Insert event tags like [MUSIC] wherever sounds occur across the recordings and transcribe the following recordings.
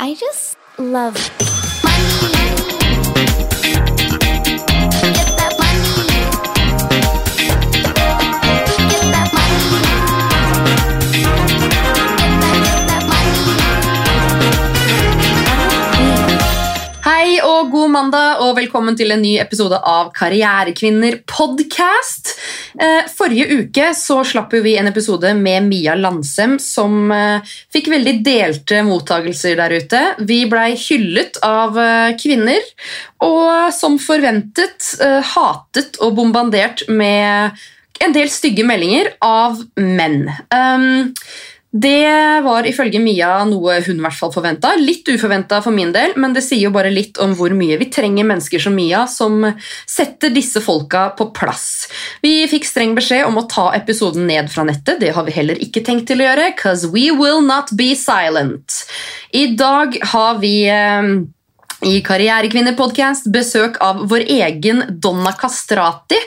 I just love money. Mandag, og velkommen til en ny episode av Karrierekvinner podcast. Eh, forrige uke så slapp vi en episode med Mia Landsem som eh, fikk veldig delte mottagelser der ute. Vi blei hyllet av eh, kvinner, og som forventet hatet og bombardert med en del stygge meldinger av menn. Um, det var ifølge Mia noe hun i hvert fall forventa. Litt uforventa for min del, men det sier jo bare litt om hvor mye vi trenger mennesker som Mia, som setter disse folka på plass. Vi fikk streng beskjed om å ta episoden ned fra nettet. Det har vi heller ikke tenkt til å gjøre, cause we will not be silent. I dag har vi eh, i Karrierekvinner-podcast besøk av vår egen Donna Castrati.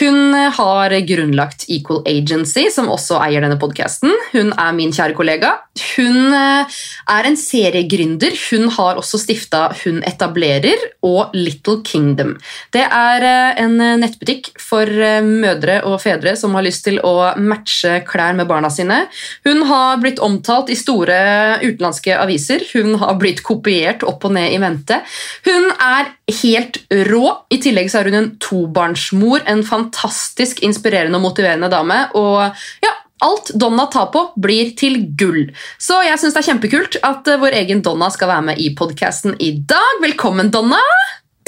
Hun har grunnlagt Equal Agency, som også eier denne podcasten. Hun er min kjære kollega. Hun eh, er en seriegründer. Hun har også stifta Hun etablerer og Little Kingdom. Det er eh, en nettbutikk for eh, mødre og fedre som har lyst til å matche klær med barna sine. Hun har blitt omtalt i store utenlandske aviser. Hun har blitt kopiert opp og ned i mente. Hun er helt rå. I tillegg så er hun en tobarnsmor, en fantastisk inspirerende og motiverende dame. Og ja, alt Donna tar på, blir til gull. Så jeg syns det er kjempekult at eh, vår egen Donna skal være med i podkasten i dag. Velkommen, Donna!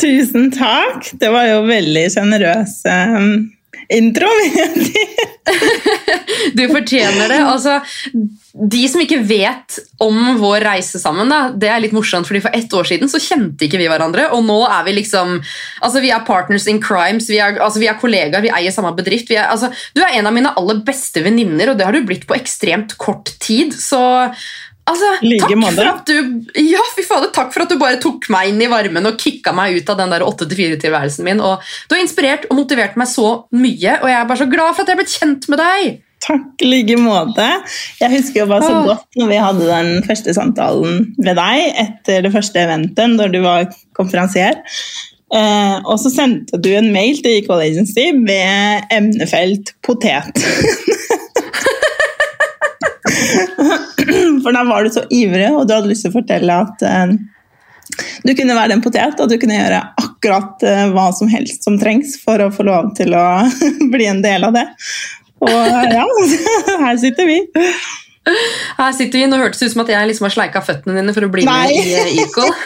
Tusen takk! Det var jo veldig sjenerøs um, intro. [LAUGHS] Du fortjener det. Altså, de som ikke vet om vår reise sammen, da, det er litt morsomt, fordi for ett år siden så kjente ikke vi hverandre, og nå er vi liksom altså Vi er partners in crimes, vi er, altså, vi er kollegaer, vi eier samme bedrift. Er, altså, du er en av mine aller beste venninner, og det har du blitt på ekstremt kort tid. Så altså, Like takk for at du Ja, fader, takk for at du bare tok meg inn i varmen og kicka meg ut av den der 8-4-tilværelsen min. Og du har inspirert og motivert meg så mye, og jeg er bare så glad for at jeg har blitt kjent med deg. Takk i like måte. Jeg husker jo bare så godt når vi hadde den første samtalen med deg etter det første eventet, når du var konferansier. Eh, og så sendte du en mail til Equal Agency med emnefelt potet. For da var du så ivrig, og du hadde lyst til å fortelle at eh, du kunne være en potet, og du kunne gjøre akkurat eh, hva som helst som trengs for å få lov til å [LAUGHS] bli en del av det. Og ja, [LAUGHS] her sitter vi. Her sitter vi, Nå hørtes det ut som at jeg liksom har sleika føttene dine for å bli Nei. med i eh, Equal. [LAUGHS]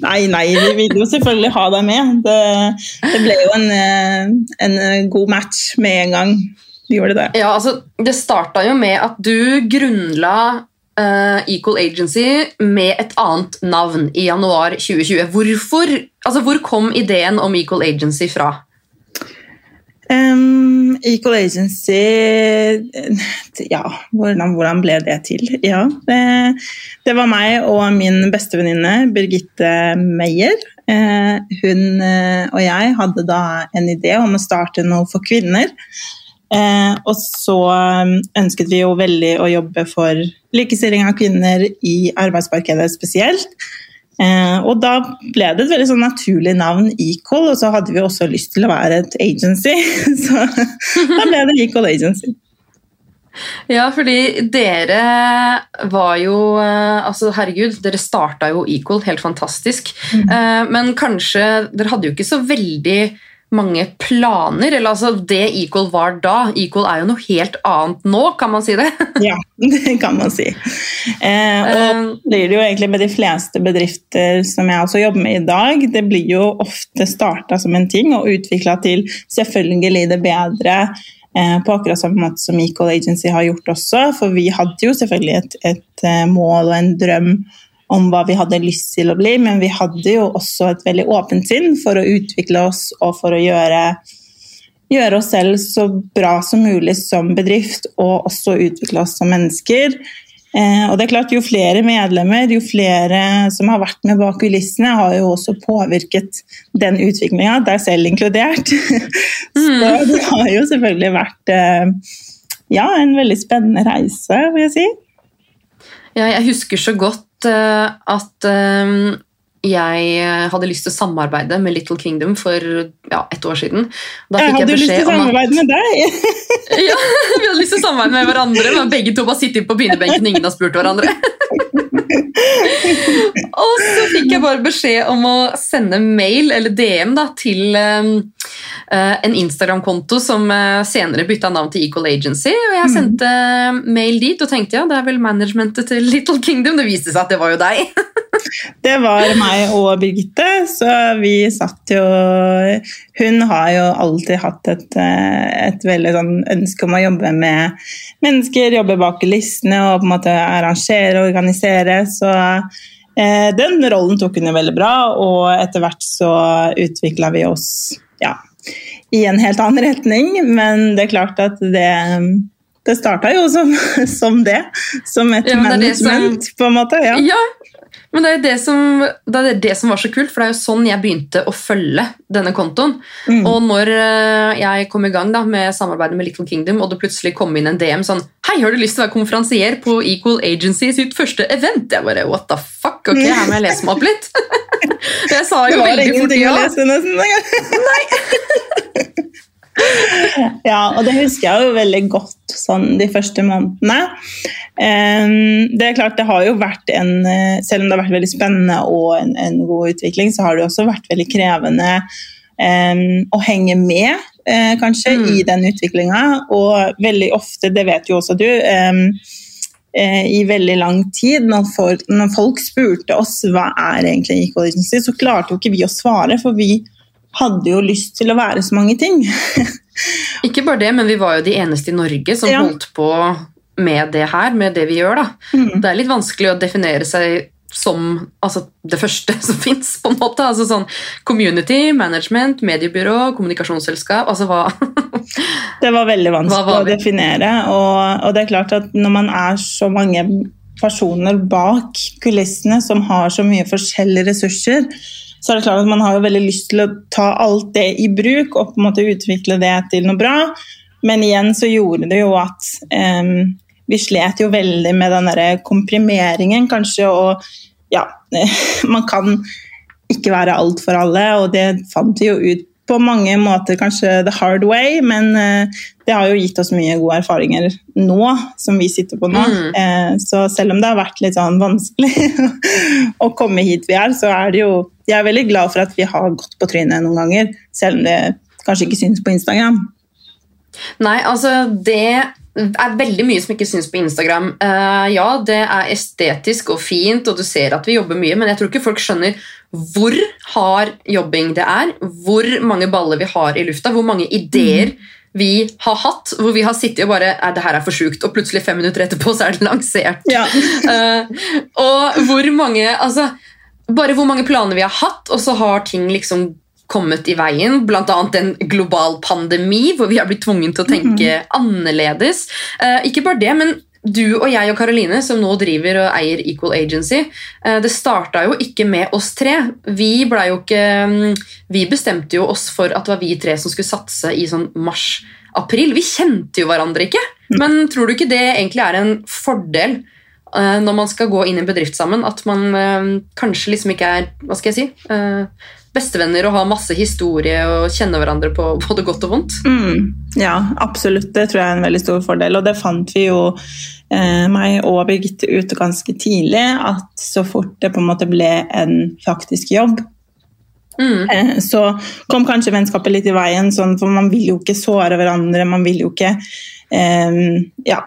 Nei, nei, vi vil jo selvfølgelig ha deg med. Det, det ble jo en, eh, en god match med en gang. Vi gjorde det. Ja, altså, Det starta jo med at du grunnla Uh, Equal Agency med et annet navn i januar 2020. Hvorfor, altså, hvor kom ideen om Equal Agency fra? Equal Agency Ja, hvordan, hvordan ble det til? Ja, det, det var meg og min bestevenninne Birgitte Meyer. Eh, hun eh, og jeg hadde da en idé om å starte noe for kvinner. Eh, og så ønsket vi jo veldig å jobbe for likestilling av kvinner i arbeidsmarkedet spesielt. Eh, og da ble det et veldig sånn naturlig navn, Ecol, og så hadde vi også lyst til å være et agency. [LAUGHS] Så da ble det Ecol Agency. Ja, fordi dere var jo eh, Altså, herregud, dere starta jo Equal, helt fantastisk. Eh, men kanskje Dere hadde jo ikke så veldig mange planer. Eller altså, det Equal var da. Equal er jo noe helt annet nå, kan man si det? [LAUGHS] Ja, det kan man si. Eh, og Eh, blir det jo egentlig med de fleste bedrifter som jeg også jobber med i dag. Det blir jo ofte starta som en ting og utvikla til selvfølgelig det bedre. Eh, på akkurat samme måte som Equal Agency har gjort også. For vi hadde jo selvfølgelig et, et eh, mål og en drøm om hva vi hadde lyst til å bli, men vi hadde jo også et veldig åpent sinn for å utvikle oss og for å gjøre gjøre oss selv så bra som mulig som bedrift, og også utvikle oss som mennesker. Eh, og det er klart, Jo flere medlemmer, jo flere som har vært med bak kulissene, har jo også påvirket den utviklinga, deg selv inkludert. [LAUGHS] så det har jo selvfølgelig vært eh, ja, en veldig spennende reise, vil jeg si. Ja, jeg husker så godt at eh, jeg hadde lyst til å samarbeide med Little Kingdom for ja, et år siden. Da Jeg hadde jeg lyst til å samarbeide med deg. [LAUGHS] ja, Vi hadde lyst til å samarbeide med hverandre, men begge to bare sitter på pinebenken ingen har spurt hverandre. [LAUGHS] [LAUGHS] og så fikk jeg bare beskjed om å sende mail eller DM da, til eh, en Instagram-konto som uh, senere bytta navn til Equal Agency. Og jeg sendte mail dit og tenkte ja, det er vel managementet til Little Kingdom. Det viste seg at det var jo deg. [LAUGHS] Det var meg og Birgitte, så vi satt jo Hun har jo alltid hatt et, eh, et veldig sånn ønske om å jobbe med mennesker, jobbe bak kulissene og på en måte arrangere og organisere. Så eh, den rollen tok hun jo veldig bra, og etter hvert så utvikla vi oss ja, i en helt annen retning. Men det er klart at det det starta jo som, [LAUGHS] som det, som et Ja, er som- management, på en måte. Ja. Ja, men det er det som, det er det som var så kult, for det er jo sånn jeg begynte å følge denne kontoen. Mm. Og når eh, jeg kom i gang da, med samarbeidet med Little Kingdom, og det plutselig kom inn en DM sånn Hei, har du lyst til å være konferansier på Equal Agency sitt første event? Jeg bare, what the fuck? Ok, her må jeg lese meg opp litt. [LAUGHS] jeg sa Det jo var veldig fort ingenting ja. å lese nesten engang. [LAUGHS] ja, og det husker jeg jo veldig godt sånn de første månedene. Det er klart det har jo vært en, eh, Selv om det har vært veldig spennende og en, en god utvikling, så har det også vært veldig krevende å henge med, eh, kanskje, Mm. i den utviklinga. Og veldig ofte, det vet jo også du eh, i veldig lang tid, når folk, når folk spurte oss hva er egentlig Equal Agency, så klarte jo ikke vi å svare, for vi hadde jo lyst til å være så mange ting. [LAUGHS] Ikke bare det, men vi var jo de eneste i Norge som Ja. holdt på med det her, med det vi gjør. da. Mm. Det er litt vanskelig å definere seg som altså, det første [LAUGHS] som fins. Altså sånn community, management, mediebyrå, kommunikasjonsselskap. altså hva... [LAUGHS] Det var veldig vanskelig var å definere, og, og det er klart at når man er så mange personer bak kulissene som har så mye forskjellige ressurser, så er det klart at man har jo veldig lyst til å ta alt det i bruk og på en måte utvikle det til noe bra. Men igjen så gjorde det jo at em, vi slet jo veldig med den derre komprimeringen, kanskje, og ja [LAUGHS] Man kan ikke være alt for alle, og det fant vi jo ut på mange måter kanskje the hard way, men eh, det har jo gitt oss mye gode erfaringer nå, som vi sitter på nå. Mm. Eh, så selv om det har vært litt sånn vanskelig [LAUGHS] å komme hit vi er, så er det jo Jeg er veldig glad for at vi har gått på trynet noen ganger, selv om det kanskje ikke syns på Instagram. Nei, altså det er veldig mye som ikke syns på Instagram. Uh, ja, det er estetisk og fint, og du ser at vi jobber mye, men jeg tror ikke folk skjønner hvor hard jobbing det er, hvor mange baller vi har i lufta, hvor mange ideer vi har hatt, hvor vi har sittet og bare det her er for sjukt, og plutselig fem minutter etterpå så er det lansert. Ja. uh, [LAUGHS] og hvor mange altså, Bare hvor mange planer vi har hatt, og så har ting liksom kommet i veien. Bl.a. en global pandemi, hvor vi har blitt tvunget til å tenke annerledes. Eh, ikke bare det, men du og jeg og Karoline, som nå driver og eier Equal Agency, eh, det starta jo ikke med oss tre. Vi, blei jo ikke, mm, vi bestemte jo oss for at det var vi tre som skulle satse i sånn mars-april. Vi kjente jo hverandre ikke. Men tror du ikke det egentlig er en fordel når man skal gå inn i en bedrift sammen, at man eh, kanskje liksom ikke er hva skal jeg si, eh, bestevenner og har masse historie og kjenner hverandre på [LAUGHS] både godt og vondt? Mm, ja, absolutt. Det tror jeg er en veldig stor fordel. Og det fant vi jo, eh, meg og Birgitte, ut ganske tidlig. At så fort det på en måte ble en faktisk jobb, Mm. eh, så kom kanskje vennskapet litt i veien. Sånn, for man vil jo ikke såre hverandre, man vil jo ikke um, ja,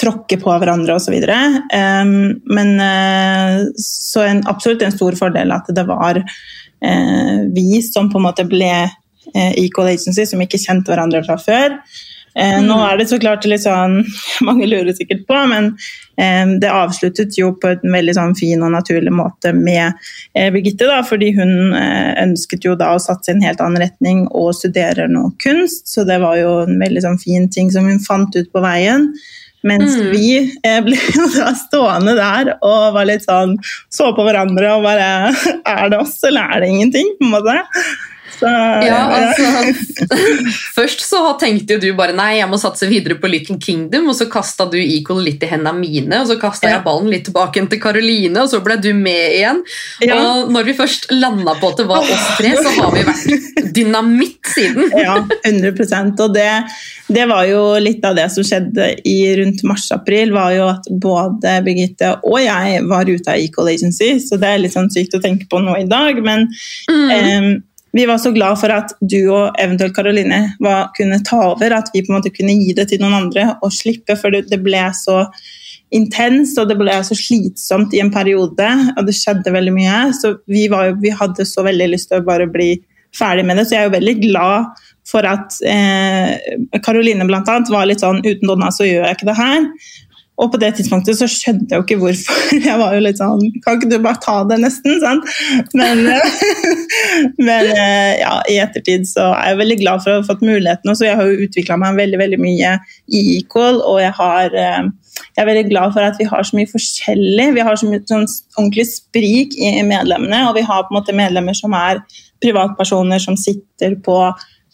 tråkke på hverandre osv. Um, men uh, så en, absolutt en stor fordel at det var uh, vi som på en måte ble uh, Equal Agency, som ikke kjente hverandre fra før. Eh, Nå er det så klart litt sånn [LAUGHS] Mange lurer sikkert på, men eh, det avsluttet jo på en veldig sånn fin og naturlig måte med eh, Birgitte, da, fordi hun eh, ønsket jo da å satse i en helt annen retning og studerer nå kunst, så det var jo en veldig sånn fin ting som hun fant ut på veien. Mens Mm. vi eh, [LAUGHS] ble da stående der og var litt sånn så på hverandre og bare [LAUGHS] Er det oss, eller er det ingenting? på en måte. Så, Ja, altså [LAUGHS] Først så tenkte jo du bare nei, jeg må satse videre på Little Kingdom, og så kasta du Equal litt i hendene mine, og så kasta Ja. jeg ballen litt tilbake til Karoline, og så ble du med igjen. Ja. Og når vi først landa på at det var oss tre, så har vi vært dynamitt siden. [LAUGHS] Ja, 100% Og det, det var jo litt av det som skjedde i rundt mars-april, var jo at både Birgitte og jeg var ute av Equal Agency, så det er litt sånn sykt å tenke på nå i dag. Men Mm. eh, vi var så glad for at du og eventuelt Karoline kunne ta over, at vi på en måte kunne gi det til noen andre og slippe, for det, ble så intenst og det ble så slitsomt i en periode, og det skjedde veldig mye. Så vi, jo, vi hadde så veldig lyst til å bare bli ferdig med det, så jeg er jo veldig glad for at eh, Karoline blant annet var litt sånn uten Donna så gjør jeg ikke det her. Og på det tidspunktet så skjønte jeg jo ikke hvorfor. [LAUGHS] Jeg var jo litt sånn Kan ikke du bare ta det, nesten? Sant? Men, [LAUGHS] men eh, ja, i ettertid så er jeg veldig glad for å ha fått muligheten. Også. jeg har jo utvikla meg veldig veldig mye i Equal, og jeg har eh, jeg er veldig glad for at vi har så mye forskjellig. Vi har så mye sånn ordentlig sprik i medlemmene, og vi har på en måte medlemmer som er privatpersoner som sitter på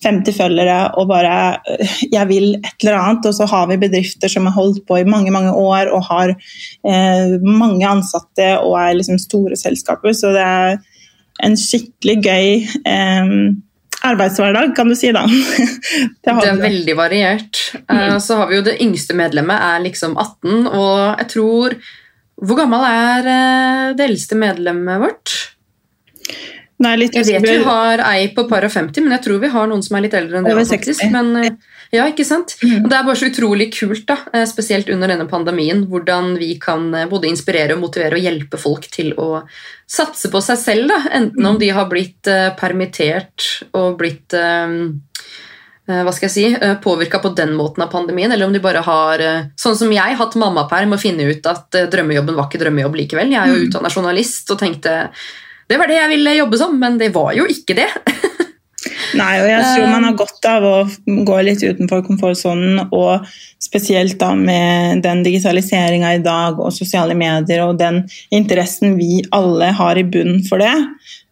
50 følgere og bare øh, Jeg vil et eller annet. Og så har vi bedrifter som har holdt på i mange mange år og har eh, mange ansatte og er liksom store selskaper. Så det er en skikkelig gøy eh, arbeidshverdag, kan du si da. [LAUGHS] det Det er veldig variert. Mm. Så har vi jo det yngste medlemmet er liksom 18, og jeg tror Hvor gammel er eh, det eldste medlemmet vårt? Nei, Jeg vet vi har ei på par og 50, men jeg tror vi har noen som er litt eldre enn det. Faktisk. 60. Men, eh, ja, ikke sant? Mm. Og det er bare så utrolig kult, da, eh, spesielt under denne pandemien, hvordan vi kan eh, både inspirere og motivere og hjelpe folk til å satse på seg selv. Da. Enten om de har blitt uh, permittert og blitt eh, hva skal jeg si, påvirka på den måten av pandemien, eller om de bare har, sånn som jeg, hatt mammaperm og finne ut at drømmejobben var ikke drømmejobb likevel. Jeg er jo Mm. utdanna journalist og tenkte det var det jeg ville jobbe som, men det var jo ikke det. [LAUGHS] Nei, og jeg tror Eh. man har godt av å gå litt utenfor komfortsonen, og spesielt da med den digitaliseringa i dag og sosiale medier og den interessen vi alle har i bunnen for det,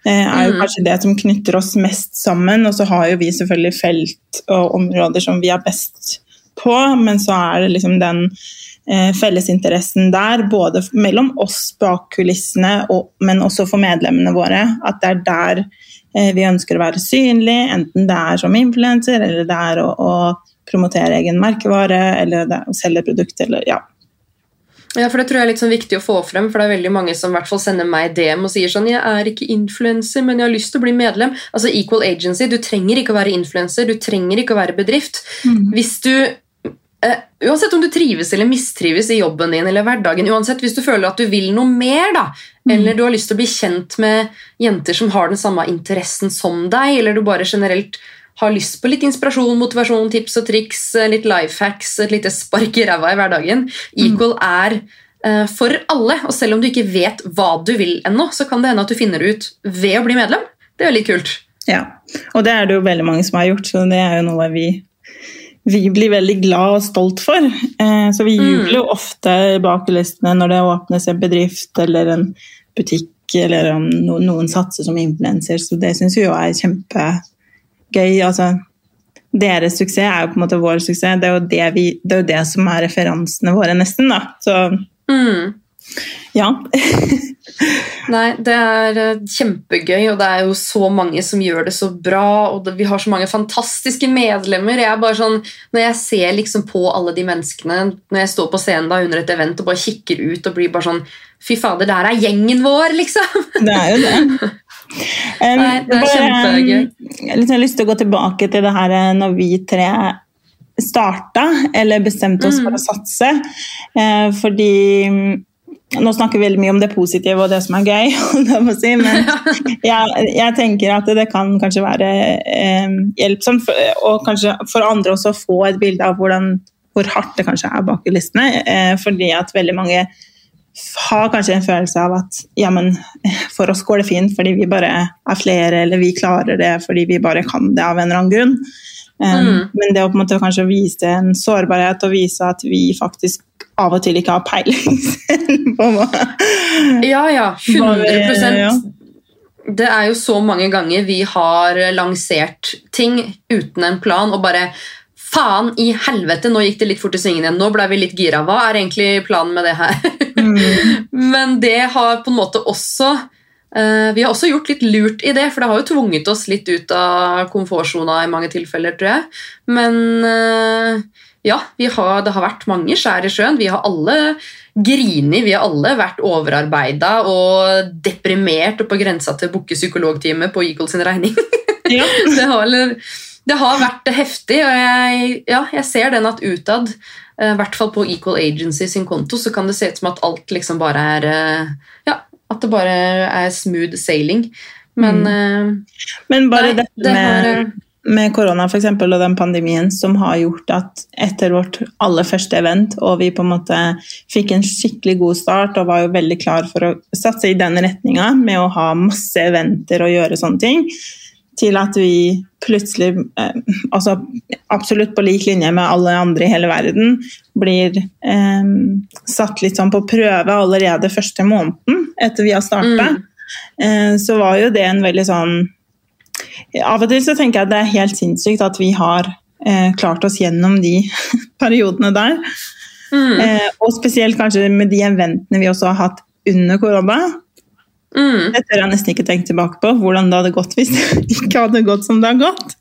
eh, er jo Mm. kanskje det som knytter oss mest sammen. Og så har jo vi selvfølgelig felt og områder som vi er best på, men så er det liksom den fellesinteressen der, både mellom oss bak kulissene, men også for medlemmene våre. At det er der eh, vi ønsker å være synlig, enten det er som influenser, eller det er å, å promotere egen merkevare, eller det er å selge produkter, eller ja. Ja, for Det tror jeg er litt sånn viktig å få frem, for det er veldig mange som i hvert fall sender meg DM og sier sånn Jeg er ikke influenser, men jeg har lyst til å bli medlem. Altså Equal Agency, Du trenger ikke å være influenser, du trenger ikke å være bedrift. Hvis du eh, Uansett om du trives eller mistrives i jobben din eller hverdagen, uansett hvis du føler at du vil noe mer, da, eller du har lyst til å bli kjent med jenter som har den samme interessen som deg, eller du bare generelt har lyst på litt inspirasjon, motivasjon, tips og triks, eh, litt life hacks, et lite spark i ræva i hverdagen. Equal er uh, for alle, og selv om du ikke vet hva du vil ennå, så kan det hende at du finner det ut ved å bli medlem. Det er veldig kult. Ja, og det er det jo veldig mange som har gjort, så det er jo noe vi, vi blir veldig glad og stolt for. Eh, så vi Mm. jubler jo ofte bak kulissene når det åpnes en bedrift eller en butikk, eller om noen satser som influenser, så det syns vi jo er kjempegøy. Altså, deres suksess er jo på en måte vår suksess, det er jo det, vi, det, er jo det som er referansene våre, nesten. da. Så Mm. Ja. [LAUGHS] Nei, det er eh, kjempegøy, og det er jo så mange som gjør det så bra. Og det, vi har så mange fantastiske medlemmer. Jeg er bare sånn, Når jeg ser liksom på alle de menneskene, når jeg står på scenen da under et event og bare kikker ut og blir bare sånn Fy fader, det her er gjengen vår, liksom! Det er jo det. [LAUGHS] Um, Nei, det er kjempegøy. Jeg har sånn lyst til å gå tilbake til det her eh, når vi tre starta, eller bestemte oss Mm. for å satse. Eh, fordi nå snakker vi veldig mye om det positive og det som er gøy, [LAUGHS] si, men [LAUGHS] jeg, jeg tenker at det kan kanskje være eh, hjelpsomt, for, og kanskje for andre også å få et bilde av hvordan, hvor hardt det kanskje er bak kulissene. Eh, fordi at veldig mange har kanskje en følelse av at ja, men for oss går det fint fordi vi bare er flere, eller vi klarer det fordi vi bare kan det av en eller annen grunn. Um, Mm. Men det å på en måte kanskje vise en sårbarhet og vise at vi faktisk av og til ikke har peiling [LAUGHS] selv på hva Ja, ja. Hva vi- 100 ja. Det er jo så mange ganger vi har lansert ting uten en plan og bare Faen i helvete, nå gikk det litt fort i svingen igjen. Nå ble vi litt gira. Hva er egentlig planen med det her? Mm. [LAUGHS] Men det har på en måte også eh, Vi har også gjort litt lurt i det, for det har jo tvunget oss litt ut av komfortsona i mange tilfeller, tror jeg. Men eh, ja, vi har, det har vært mange skjær i sjøen. Vi har alle grini, vi har alle vært overarbeida og deprimert og på grensa til å booke psykologtime på Eagle sin regning. [LAUGHS] Ja. det, har, det har vært heftig, og jeg, ja, jeg ser den at utad, eh, i hvert fall på Equal Agency sin konto, så kan det se ut som at alt liksom bare er eh, Ja, at det bare er smooth sailing. Men mm. Men bare Nei, dette det har, med, korona for eksempel, og den pandemien som har gjort at etter vårt aller første event, og vi på en måte fikk en skikkelig god start og var jo veldig klar for å satse i den retninga med å ha masse eventer og gjøre sånne ting, til at vi plutselig, eh, altså absolutt på lik linje med alle andre i hele verden, blir eh, satt litt sånn på prøve allerede første måneden etter vi har starta. Eh, så var jo det en veldig sånn Av og til så tenker jeg at det er helt sinnssykt at vi har eh, klart oss gjennom de [LAUGHS] periodene der. mm, Eh, og spesielt kanskje med de eventene vi også har hatt under korona. mm. Det tør jeg nesten ikke tenke tilbake på, hvordan det hadde gått hvis [LAUGHS] det ikke hadde gått som det har gått.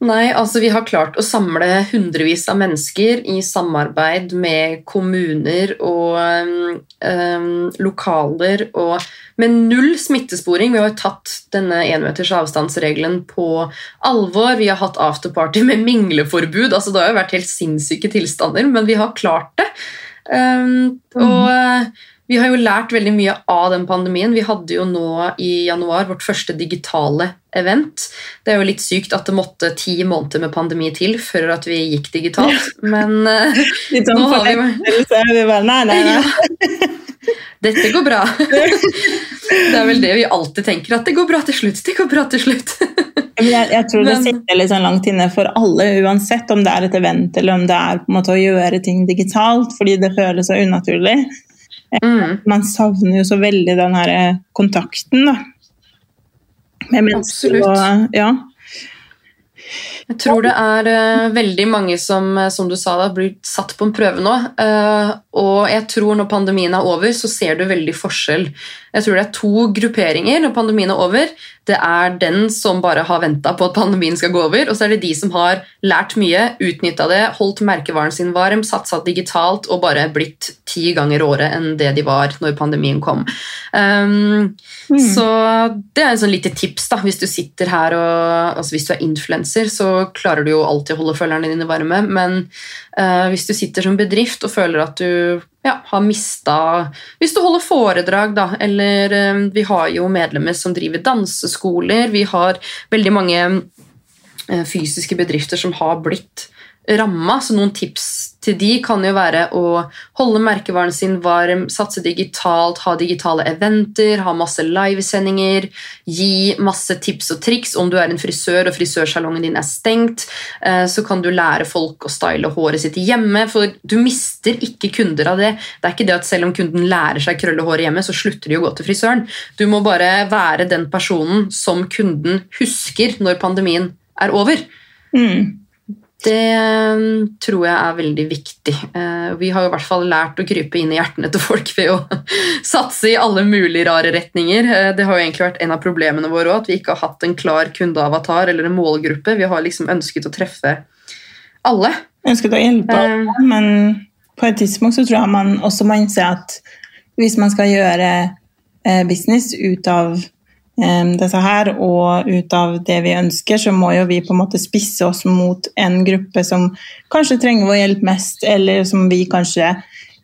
Nei, altså vi har klart å samle hundrevis av mennesker i samarbeid med kommuner og øhm, øhm, lokaler og med null smittesporing. Vi har jo tatt denne enmeters avstandsregelen på alvor. Vi har hatt afterparty med mingleforbud. altså Det har jo vært helt sinnssyke tilstander, men vi har klart det. Um, og vi har jo lært veldig mye av den pandemien. Vi hadde jo nå i januar vårt første digitale event. Det er jo litt sykt at det måtte ti måneder med pandemi til før at vi gikk digitalt, men [LAUGHS] eh, Litt sånn Nå har vi-. Vi bare, nei, nei, nei. dette går bra. [LAUGHS] Det er vel det vi alltid tenker, at det går bra til slutt. Det går bra til slutt. Jeg, jeg tror det sitter litt sånn langt inne for alle, uansett om det er et event eller om det er på en måte å gjøre ting digitalt, fordi det føles så unaturlig. Mm. Man savner jo så veldig den her eh, kontakten da. med mennesker. Absolutt. Og, ja. Jeg tror det er eh, veldig mange som, eh, som du sa, da, blir satt på en prøve nå. Eh, og jeg tror når pandemien er over, så ser du veldig forskjell. Jeg tror det er to grupperinger når pandemien er over. Det er den som bare har venta på at pandemien skal gå over, og så er det de som har lært mye, utnytta det, holdt merkevaren sin varm, satsa digitalt og bare blitt ti ganger året enn det de var når pandemien kom. Um, Så det er en sånn lite tips da, hvis du sitter her og altså Hvis du er influenser, så klarer du jo alltid å holde følgerne dine varme, men eh, hvis du sitter som bedrift og føler at du ja, har mista Hvis du holder foredrag, da, eller eh, Vi har jo medlemmer som driver danseskoler, vi har veldig mange eh, fysiske bedrifter som har blitt ramma, så noen tips til de kan jo være å holde merkevaren sin varm, satse digitalt, ha digitale eventer, ha masse livesendinger, gi masse tips og triks. Om du er en frisør og frisørsalongen din er stengt, eh, så kan du lære folk å style håret sitt hjemme, for du mister ikke kunder av det. Det er ikke det at selv om kunden lærer seg krølle håret hjemme, så slutter de å gå til frisøren. Du må bare være den personen som kunden husker når pandemien er over. Mm. Det eh, tror jeg er veldig viktig. Eh, Vi har i hvert fall lært å krype inn i hjertene til folk ved å [LAUGHS] satse i alle mulige rare retninger. Eh, Det har jo egentlig vært en av problemene våre òg, at vi ikke har hatt en klar kundeavatar eller en målgruppe. Vi har liksom ønsket å treffe alle. ønsket å hjelpe Eh. alle, men på et tidspunkt så tror jeg man også må innse at hvis man skal gjøre eh, business ut av eh, dette her og ut av det vi ønsker, så må jo vi på en måte spisse oss mot en gruppe som kanskje trenger vår hjelp mest, eller som vi kanskje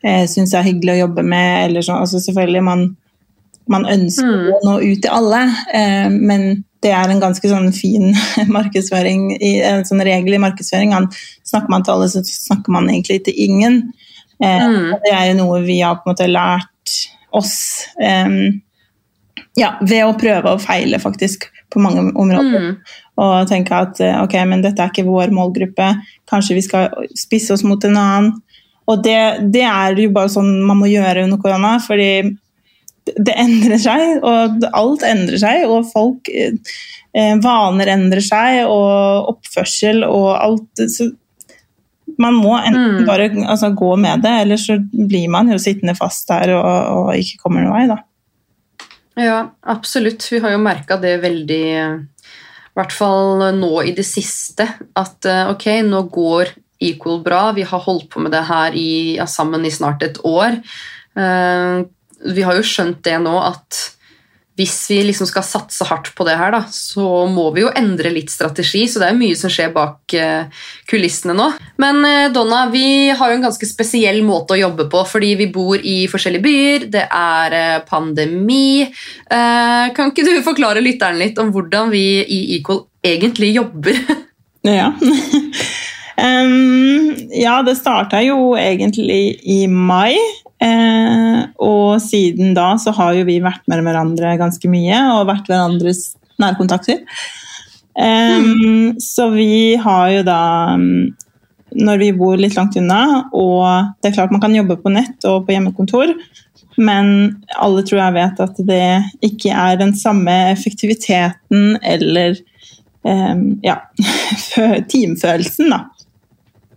eh, syns er hyggelig å jobbe med. Eller sånn. altså selvfølgelig man, man ønsker Mm. å nå ut til alle, eh, men det er en ganske sånn fin [LAUGHS] markedsføring, i, en sånn regel i markedsføring. Snakker man til alle, så snakker man egentlig til ingen. Eh, Mm. Det er jo noe vi har på en måte lært oss eh, ja, ved å prøve og feile faktisk på mange områder. Mm. Og tenke at eh, ok, men dette er ikke vår målgruppe, kanskje vi skal spisse oss mot en annen. Og det, det er jo bare sånn man må gjøre under korona, fordi det endrer seg, og alt endrer seg, og folk eh, eh, Vaner endrer seg, og oppførsel og alt. Så man må enten Mm. bare altså, gå med det, eller så blir man jo sittende fast der og, og ikke kommer noen vei, da. Ja, absolutt. Vi har jo merka det veldig I hvert fall nå i det siste. At eh, ok, nå går Equal bra. Vi har holdt på med det her i, ja, sammen i snart et år. Eh, vi har jo skjønt det nå at hvis vi liksom skal satse hardt på det her, da, så må vi jo endre litt strategi. Så det er mye som skjer bak eh, kulissene nå. Men eh, Donna, vi har jo en ganske spesiell måte å jobbe på, fordi vi bor i forskjellige byer. Det er eh, pandemi. Kan ikke du forklare lytteren litt om hvordan vi i Equal egentlig jobber? [LAUGHS] Ja. [LAUGHS] um, ja, det starta jo egentlig i mai. Eh, og siden da så har jo vi vært med hverandre ganske mye og vært hverandres nærkontakter. Em, Så vi har jo da mm, Når vi bor litt langt unna, og det er klart man kan jobbe på nett og på hjemmekontor, men alle tror jeg vet at det ikke er den samme effektiviteten eller um, ja, [LAUGHS] teamfølelsen da,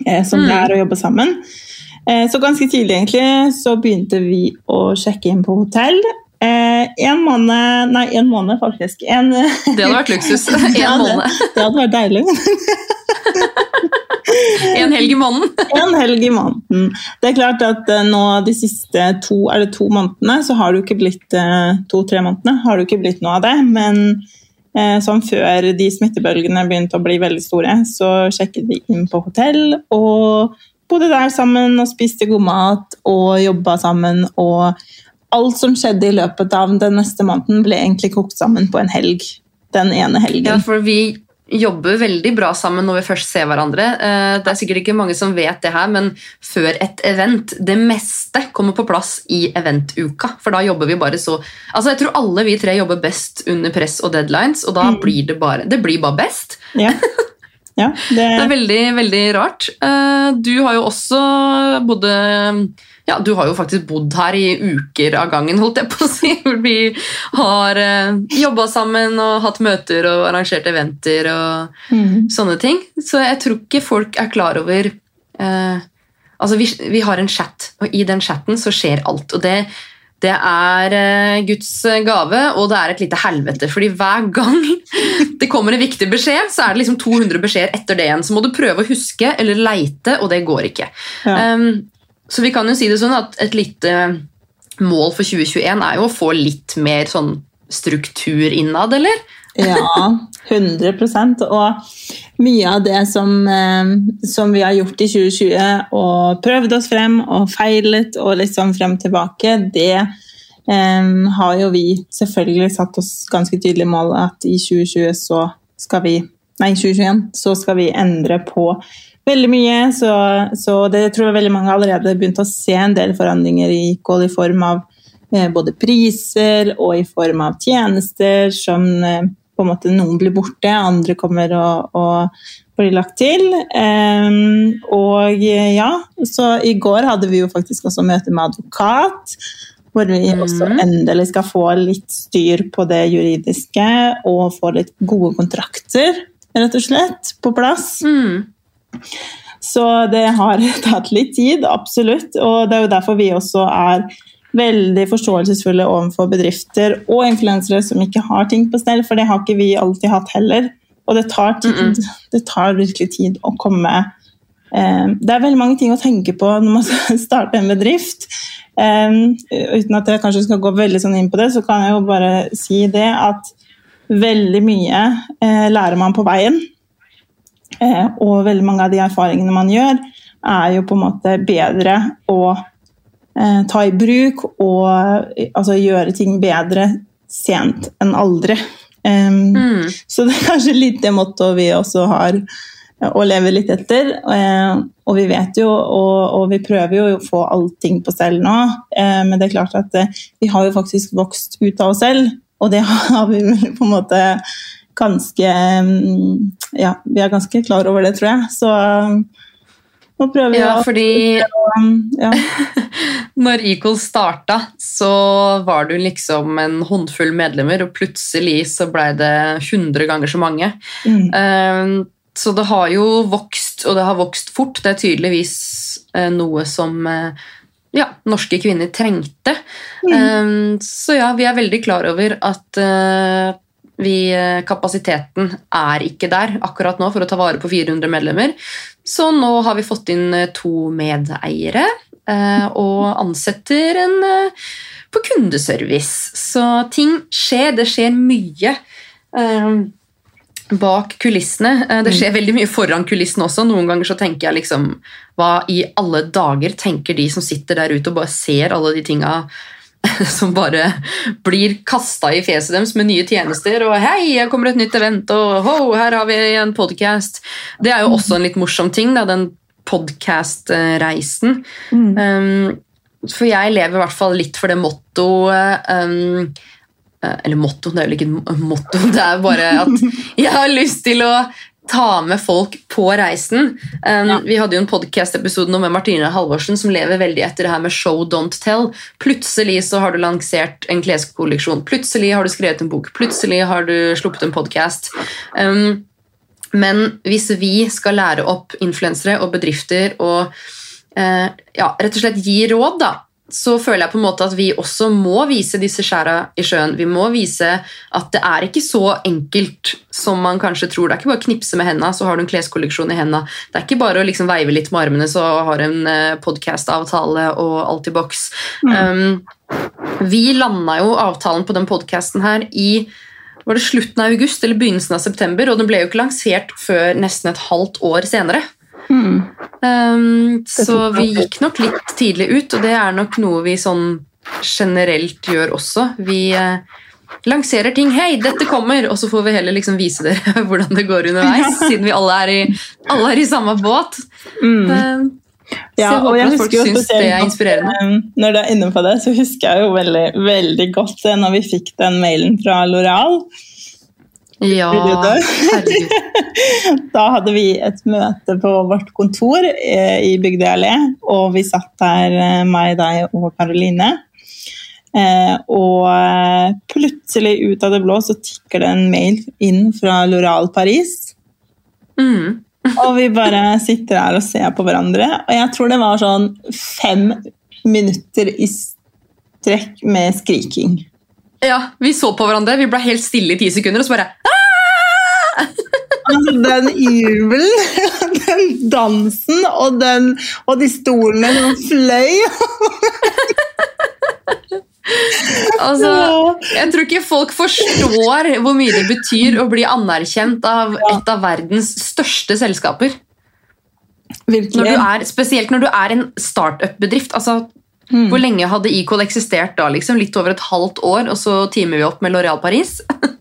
eh, som det Mm. er å jobbe sammen. Eh, Så ganske tidlig egentlig så begynte vi å sjekke inn på hotell. Eh, en måned, nei en måned faktisk. En, Det hadde vært luksus. [LAUGHS] En Ja, måned. det hadde vært deilig. [LAUGHS] En helg i måneden. [LAUGHS] En helg i måneden. Det er klart at eh, nå de siste to, er det to månedene, så har det jo ikke blitt to-tre månedene, har det jo ikke blitt noe av det. Men eh, som før de smittebølgene begynte å bli veldig store, så sjekket vi inn på hotell og bodde der sammen og spiste god mat og jobba sammen. Og alt som skjedde i løpet av den neste måneden, ble egentlig kokt sammen på en helg. Den ene helgen. Ja, for vi jobber veldig bra sammen når vi først ser hverandre. Eh, Det er sikkert ikke mange som vet det her, men før et event Det meste kommer på plass i eventuka. For da jobber vi bare så Altså, Jeg tror alle vi tre jobber best under press og deadlines, og da Mm. blir det bare Det blir bare best. Ja. [LAUGHS] ja det, Det er veldig, veldig rart. Eh, Du har jo også bodd ja, Du har jo faktisk bodd her i uker av gangen, holdt jeg på å si. [LAUGHS] Hvor vi har jobba sammen og hatt møter og arrangert eventer og mm. sånne ting. Så jeg tror ikke folk er klar over eh, Altså, vi, vi har en chat, og i den chatten så skjer alt. Og det, det er eh, Guds gave, og det er et lite helvete. fordi hver gang [LAUGHS] det kommer en viktig beskjed, så er det liksom 200 beskjeder etter det igjen. Så må du prøve å huske eller leite, og det går ikke. Ja. Um, så vi kan jo si det sånn at et lite mål for 2021 er jo å få litt mer sånn struktur innad, eller? Ja, 100 Og mye av det som, eh, som vi har gjort i 2020, og prøvd oss frem og feilet og sånn frem og tilbake, det um, har jo vi selvfølgelig satt oss ganske tydelig mål at i 2020 så skal vi Nei, 2021 så skal vi endre på veldig mye. Så, så det tror jeg veldig mange allerede har begynt å se en del forandringer i Equal i form av eh, både priser og i form av tjenester som på en måte noen blir borte, andre kommer og, og blir lagt til. Um, og ja, så i går hadde vi jo faktisk også møte med advokat, hvor vi Mhm. også endelig skal få litt styr på det juridiske og få litt gode kontrakter, rett og slett, på plass. Mm. Så det har [LAUGHS] tatt litt tid, absolutt. Og det er jo derfor vi også er veldig forståelsesfulle overfor bedrifter og influensere som ikke har ting på stell, for det har ikke vi alltid hatt heller. Og det tar tid. Mm Det tar virkelig tid å komme eh, Det er veldig mange ting å tenke på når man [LAUGHS] skal starte en bedrift. Eh, uten at jeg kanskje skal gå veldig sånn inn på det, så kan jeg jo bare si det at veldig mye eh, lærer man på veien. Eh, og veldig mange av de erfaringene man gjør, er jo på en måte bedre å ta i bruk og eh, altså, gjøre ting bedre sent enn aldri. Um, Mm. Så det er kanskje litt det mottoet vi også har eh, å leve litt etter. Uh, og vi vet jo, og, og vi prøver jo å få allting på stell nå, uh, men det er klart at uh, vi har jo faktisk vokst ut av oss selv, og det [LAUGHS] har vi vel på en måte ganske um, Ja, vi er ganske klar over det, tror jeg. Så Nå prøver Ja, å fordi ja. [LAUGHS] når Equal starta, så var du liksom en håndfull medlemmer, og plutselig så blei det 100 ganger så mange. Mm. Eh, Så det har jo vokst, og det har vokst fort. Det er tydeligvis eh, noe som eh, ja, norske kvinner trengte. Eh, Så ja, vi er veldig klar over at eh, vi, eh, kapasiteten er ikke der akkurat nå for å ta vare på 400 medlemmer. Så nå har vi fått inn eh, to medeiere eh, og ansetter en på kundeservice. Så ting skjer. Det skjer mye. bak kulissene. Det skjer veldig mye foran kulissene også. Noen ganger så tenker jeg liksom Hva i alle dager tenker de som sitter der ute og bare ser alle de tinga [LAUGHS] som bare blir kasta i fjeset deres med nye tjenester. Og 'hei, her kommer et nytt event', og 'ho, her har vi en podkast'. Det er jo også en litt morsom ting, da, den podkast-reisen. Mm. Um, for jeg lever i hvert fall litt for det mottoet um, eh, Eller motto, det er jo ikke et motto, [LAUGHS] det er bare at jeg har lyst til å ta med folk på reisen. Um, Vi hadde jo en podcast-episode med Martine Halvorsen som lever veldig etter det her med show, don't tell. Plutselig så har du lansert en kleskolleksjon. Plutselig har du skrevet en bok. Plutselig har du sluppet en podcast. Um, men hvis vi skal lære opp influensere og bedrifter og uh, ja, rett og slett gi råd, da, så føler jeg på en måte at vi også må vise disse skjæra i sjøen. Vi må vise at det er ikke så enkelt som man kanskje tror. Det er ikke bare å knipse med henda, så har du en kleskolleksjon i henda. Det er ikke bare å liksom veive litt med armene, så har du en podcastavtale og alt i boks. Um, vi landa jo avtalen på den podkasten her i var det slutten av august eller begynnelsen av september, og den ble jo ikke lansert før nesten et halvt år senere. Mm. Um, så vi gikk nok litt tidlig ut, og det er nok noe vi sånn generelt gjør også. Vi uh, lanserer ting. 'Hei, dette kommer!' Og så får vi heller liksom vise dere [LAUGHS] hvordan det går underveis, siden vi alle er i, alle er i samme båt. Mm. Um, Ja, jeg og håper jeg at folk syns det er inspirerende. eh, Når du er inne på det, så husker jeg jo veldig, veldig godt eh, når vi fikk den mailen fra Loral. Ja, herregud. [LAUGHS] Da hadde vi et møte på vårt kontor eh, i Bygdøy allé, og vi satt der, eh, meg, deg og Karoline. Eh, og plutselig ut av det blå så tikker det en mail inn fra Loral Paris. Mm. [LAUGHS] Og vi bare sitter her og ser på hverandre. Og jeg tror det var sånn fem minutter i strekk med skriking. Ja, Vi så på hverandre, vi ble helt stille i ti sekunder, og så bare Altså, [LAUGHS] den jubelen, den dansen og, den, og de stolene som fløy. [LAUGHS] Altså, jeg tror ikke folk forstår hvor mye det betyr å bli anerkjent av et av verdens største selskaper. Når er, spesielt når du er en startup-bedrift. Altså, Mm. Hvor lenge hadde Equal eksistert da? Liksom? Litt over et halvt år, og så teamer vi opp med L'Oreal Paris. [LAUGHS]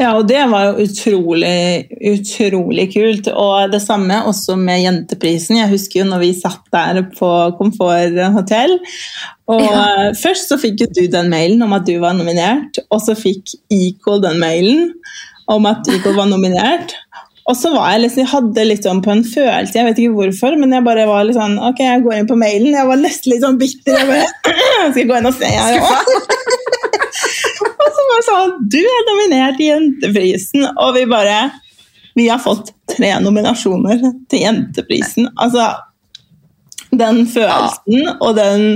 Ja, og det var jo utrolig, utrolig kult. Og det samme også med Jenteprisen. Jeg husker jo når vi satt der på Komfort hotell. Og Ja. eh, først så fikk jo du den mailen om at du var nominert, og så fikk Equal den mailen om at Equal var nominert. Og så var jeg liksom, jeg hadde litt sånn på en følelse, jeg vet ikke hvorfor, men jeg bare var litt sånn Ok, jeg går inn på mailen. Jeg var nesten litt sånn bitter. Jeg bare [CLEARS THROAT] Skal jeg gå inn og se, jeg òg? [LAUGHS] Og så var det sånn Du er nominert i Jenteprisen, og vi bare Vi har fått tre nominasjoner til Jenteprisen. Altså Den følelsen og den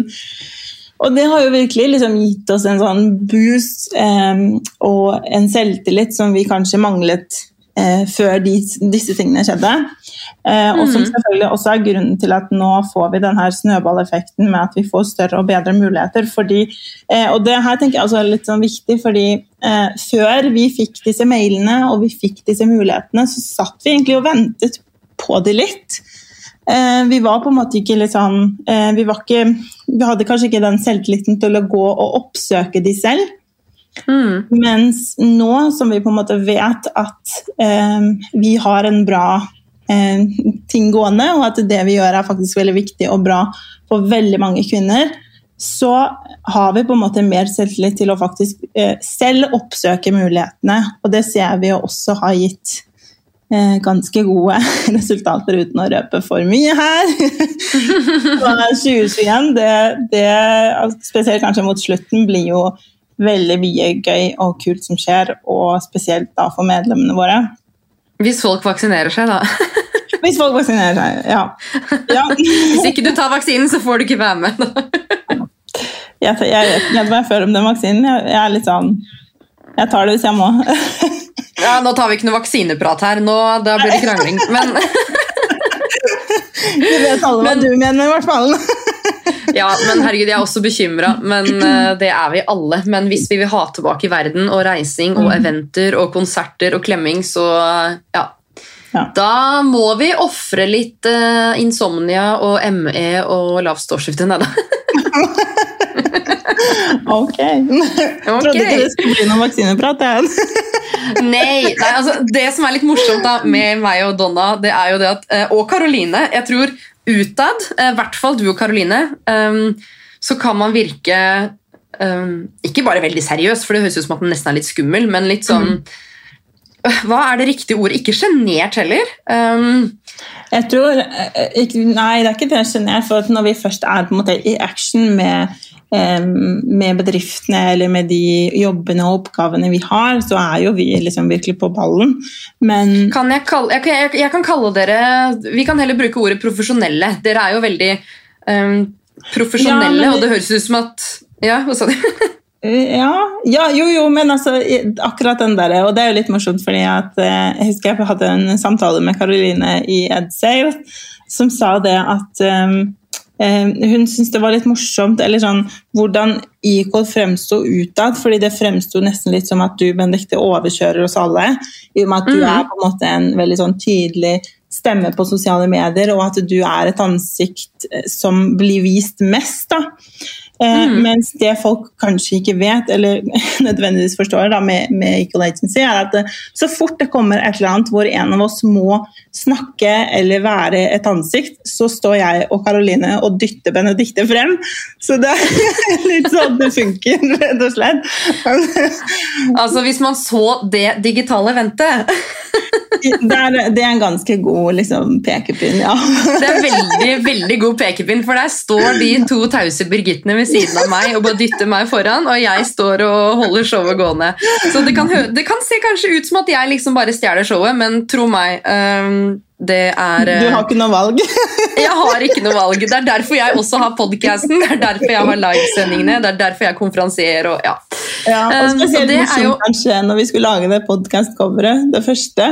og det har jo virkelig liksom gitt oss en sånn boost eh, og en selvtillit som vi kanskje manglet før de, disse tingene skjedde. Eh, og som selvfølgelig også er grunnen til at nå får vi denne snøballeffekten med at vi får større og bedre muligheter. Fordi, eh, og det her tenker jeg også er litt sånn viktig, fordi eh, før vi fikk disse mailene og vi fikk disse mulighetene, så satt vi egentlig og ventet på de litt. Eh, vi var på en måte ikke litt sånn eh, vi, var ikke, vi hadde kanskje ikke den selvtilliten til å gå og oppsøke de selv. Mm. Mens nå som vi på en måte vet at eh, vi har en bra eh, ting gående, og at det vi gjør er faktisk veldig viktig og bra for veldig mange kvinner, så har vi på en måte mer selvtillit til å faktisk eh, selv oppsøke mulighetene. Og det ser vi også har gitt eh, ganske gode [LAUGHS] resultater uten å røpe for mye her. [LAUGHS] Så 2021, det, det, spesielt kanskje mot slutten, blir jo veldig mye gøy og kult som skjer, og spesielt da for medlemmene våre. Hvis folk vaksinerer seg, da. [LAUGHS] Hvis folk vaksinerer seg, ja. ja. [LAUGHS] Hvis ikke du tar vaksinen, så får du ikke være med. [LAUGHS] Jeg, jeg vet ikke hva jeg føler om den vaksinen. Jeg, jeg er litt sånn Jeg tar det hvis jeg må. Ja, Nå tar vi ikke noe vaksineprat her, nå, da blir det krangling. Men, Vi vet alle hva Men- du mener, hvert fall. Ja, men herregud, jeg er også bekymra. Men eh, det er vi alle. Men hvis vi vil ha tilbake verden og reising og eventer og konserter og klemming, så ja. Ja. Da må vi ofre litt uh, insomnia og ME og lavt stålskifte. Nei da. [LAUGHS] Ok. Jeg Trodde ikke det skulle bli noen vaksineprat. [LAUGHS] Nei, nei altså, Det som er litt morsomt da, med meg og Donna, det er jo det at, eh, og Karoline Jeg tror utad, eh, i hvert fall du og Karoline, ehm, så kan man virke ehm, ikke bare veldig seriøs, for det høres ut som at man nesten er litt skummel, men litt sånn øh, Hva er det riktige ordet? Ikke sjenert heller. Um. Jeg tror eh, Nei, det er ikke det sjenert. For når vi først er på en måte i action med, med bedriftene eller med de jobbene og oppgavene vi har, så er jo vi liksom virkelig på ballen. Men kan jeg, kalle, jeg, jeg, jeg kan kalle dere Vi kan heller bruke ordet profesjonelle. Dere er jo veldig um, profesjonelle, Ja, men- og det høres ut som at Ja, hva sa du? [LAUGHS] Ja, ja, jo, jo, men altså, akkurat den der, og det er jo litt morsomt, fordi at eh, jeg husker jeg hadde en samtale med Karoline i EdSale, som sa det at eh, hun syntes det var litt morsomt, eller sånn, hvordan Ecol fremsto utad, fordi det fremsto nesten litt som at du, Benedikte, overkjører oss alle, i og med at du mm. er på en måte en veldig sånn tydelig stemme på sosiale medier, og at du er et ansikt eh, som blir vist mest, da. Eh, Mm. Mens det folk kanskje ikke vet, eller [LAUGHS] nødvendigvis forstår da, med, med Equal Agency, er at det, så fort det kommer et eller annet hvor en av oss må snakke eller være et ansikt, så står jeg og Karoline og dytter Benedikte frem. Så det [LAUGHS] er litt sånn det funker, rett og slett. [LAUGHS] Altså, Hvis man så det digitale eventet Det er, det er en ganske god liksom, pekepinn, ja. Det er veldig veldig god pekepinn, for der står de to tause Birgittene ved siden av meg og bare dytter meg foran, og jeg står og holder showet gående. Så det kan, det kan se kanskje ut som at jeg liksom bare stjeler showet, men tro meg, um, det er Du har ikke noe valg. [LAUGHS] Jeg har ikke noe valg. Det er derfor jeg også har podcasten, det er derfor jeg har livesendingene, det er derfor jeg konferansierer og ja. Ja, og Um, så spesielt det er morsomt jo- kanskje når vi skulle lage det podcast-coveret, det første.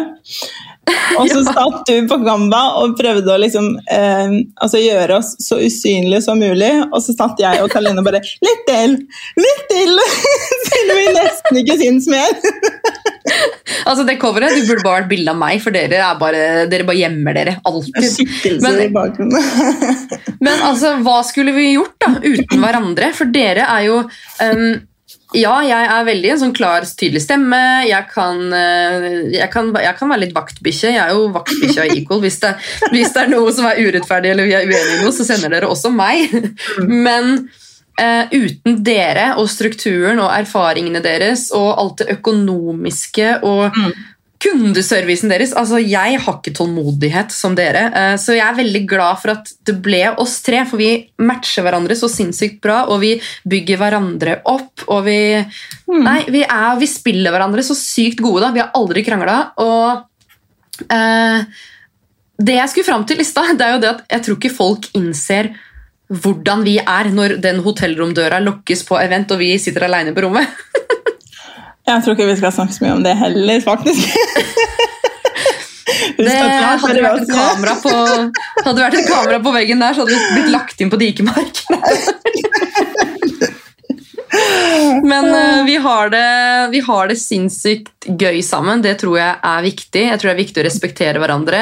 [LAUGHS] Og så satt du på Gamba og prøvde å liksom, eh, altså gjøre oss så usynlige som mulig. Og så satt jeg og Karoline bare Litt til! Litt til! [LAUGHS] Siden vi nesten ikke syns mer. [LAUGHS] Altså Det coveret du burde bare vært bilde av meg, for dere, er bare, dere bare gjemmer dere alltid. Men-. Men altså, hva skulle vi gjort da, uten hverandre? For dere er jo um, Ja, jeg er veldig en sånn klar, tydelig stemme. Jeg kan, eh, jeg kan, jeg kan være litt vaktbikkje. Jeg er jo vaktbikkja i Equal. Hvis det, hvis det er noe som er urettferdig eller vi er uenige i noe, så sender dere også meg. Men uh, uten dere og strukturen og erfaringene deres og alt det økonomiske og kundeservicen deres altså Jeg har ikke tålmodighet som dere, eh, så jeg er veldig glad for at det ble oss tre. For vi matcher hverandre så sinnssykt bra, og vi bygger hverandre opp. Og vi, nei, vi, er, vi spiller hverandre så sykt gode. da, Vi har aldri krangla. Og eh, det jeg skulle fram til i stad, [LAUGHS] det er jo det at jeg tror ikke folk innser hvordan vi er når den hotellromdøra lukkes på event og vi sitter aleine på rommet. [LAUGHS] Jeg tror ikke vi skal snakke så mye om det heller, faktisk. [LAUGHS] Det hadde vært et kamera på, hadde vært et kamera på veggen der, så hadde vi blitt lagt inn på Dikemark. [LAUGHS] Men uh, vi, har det, vi har det sinnssykt gøy sammen. Det tror jeg er viktig. Jeg tror det er viktig å respektere hverandre.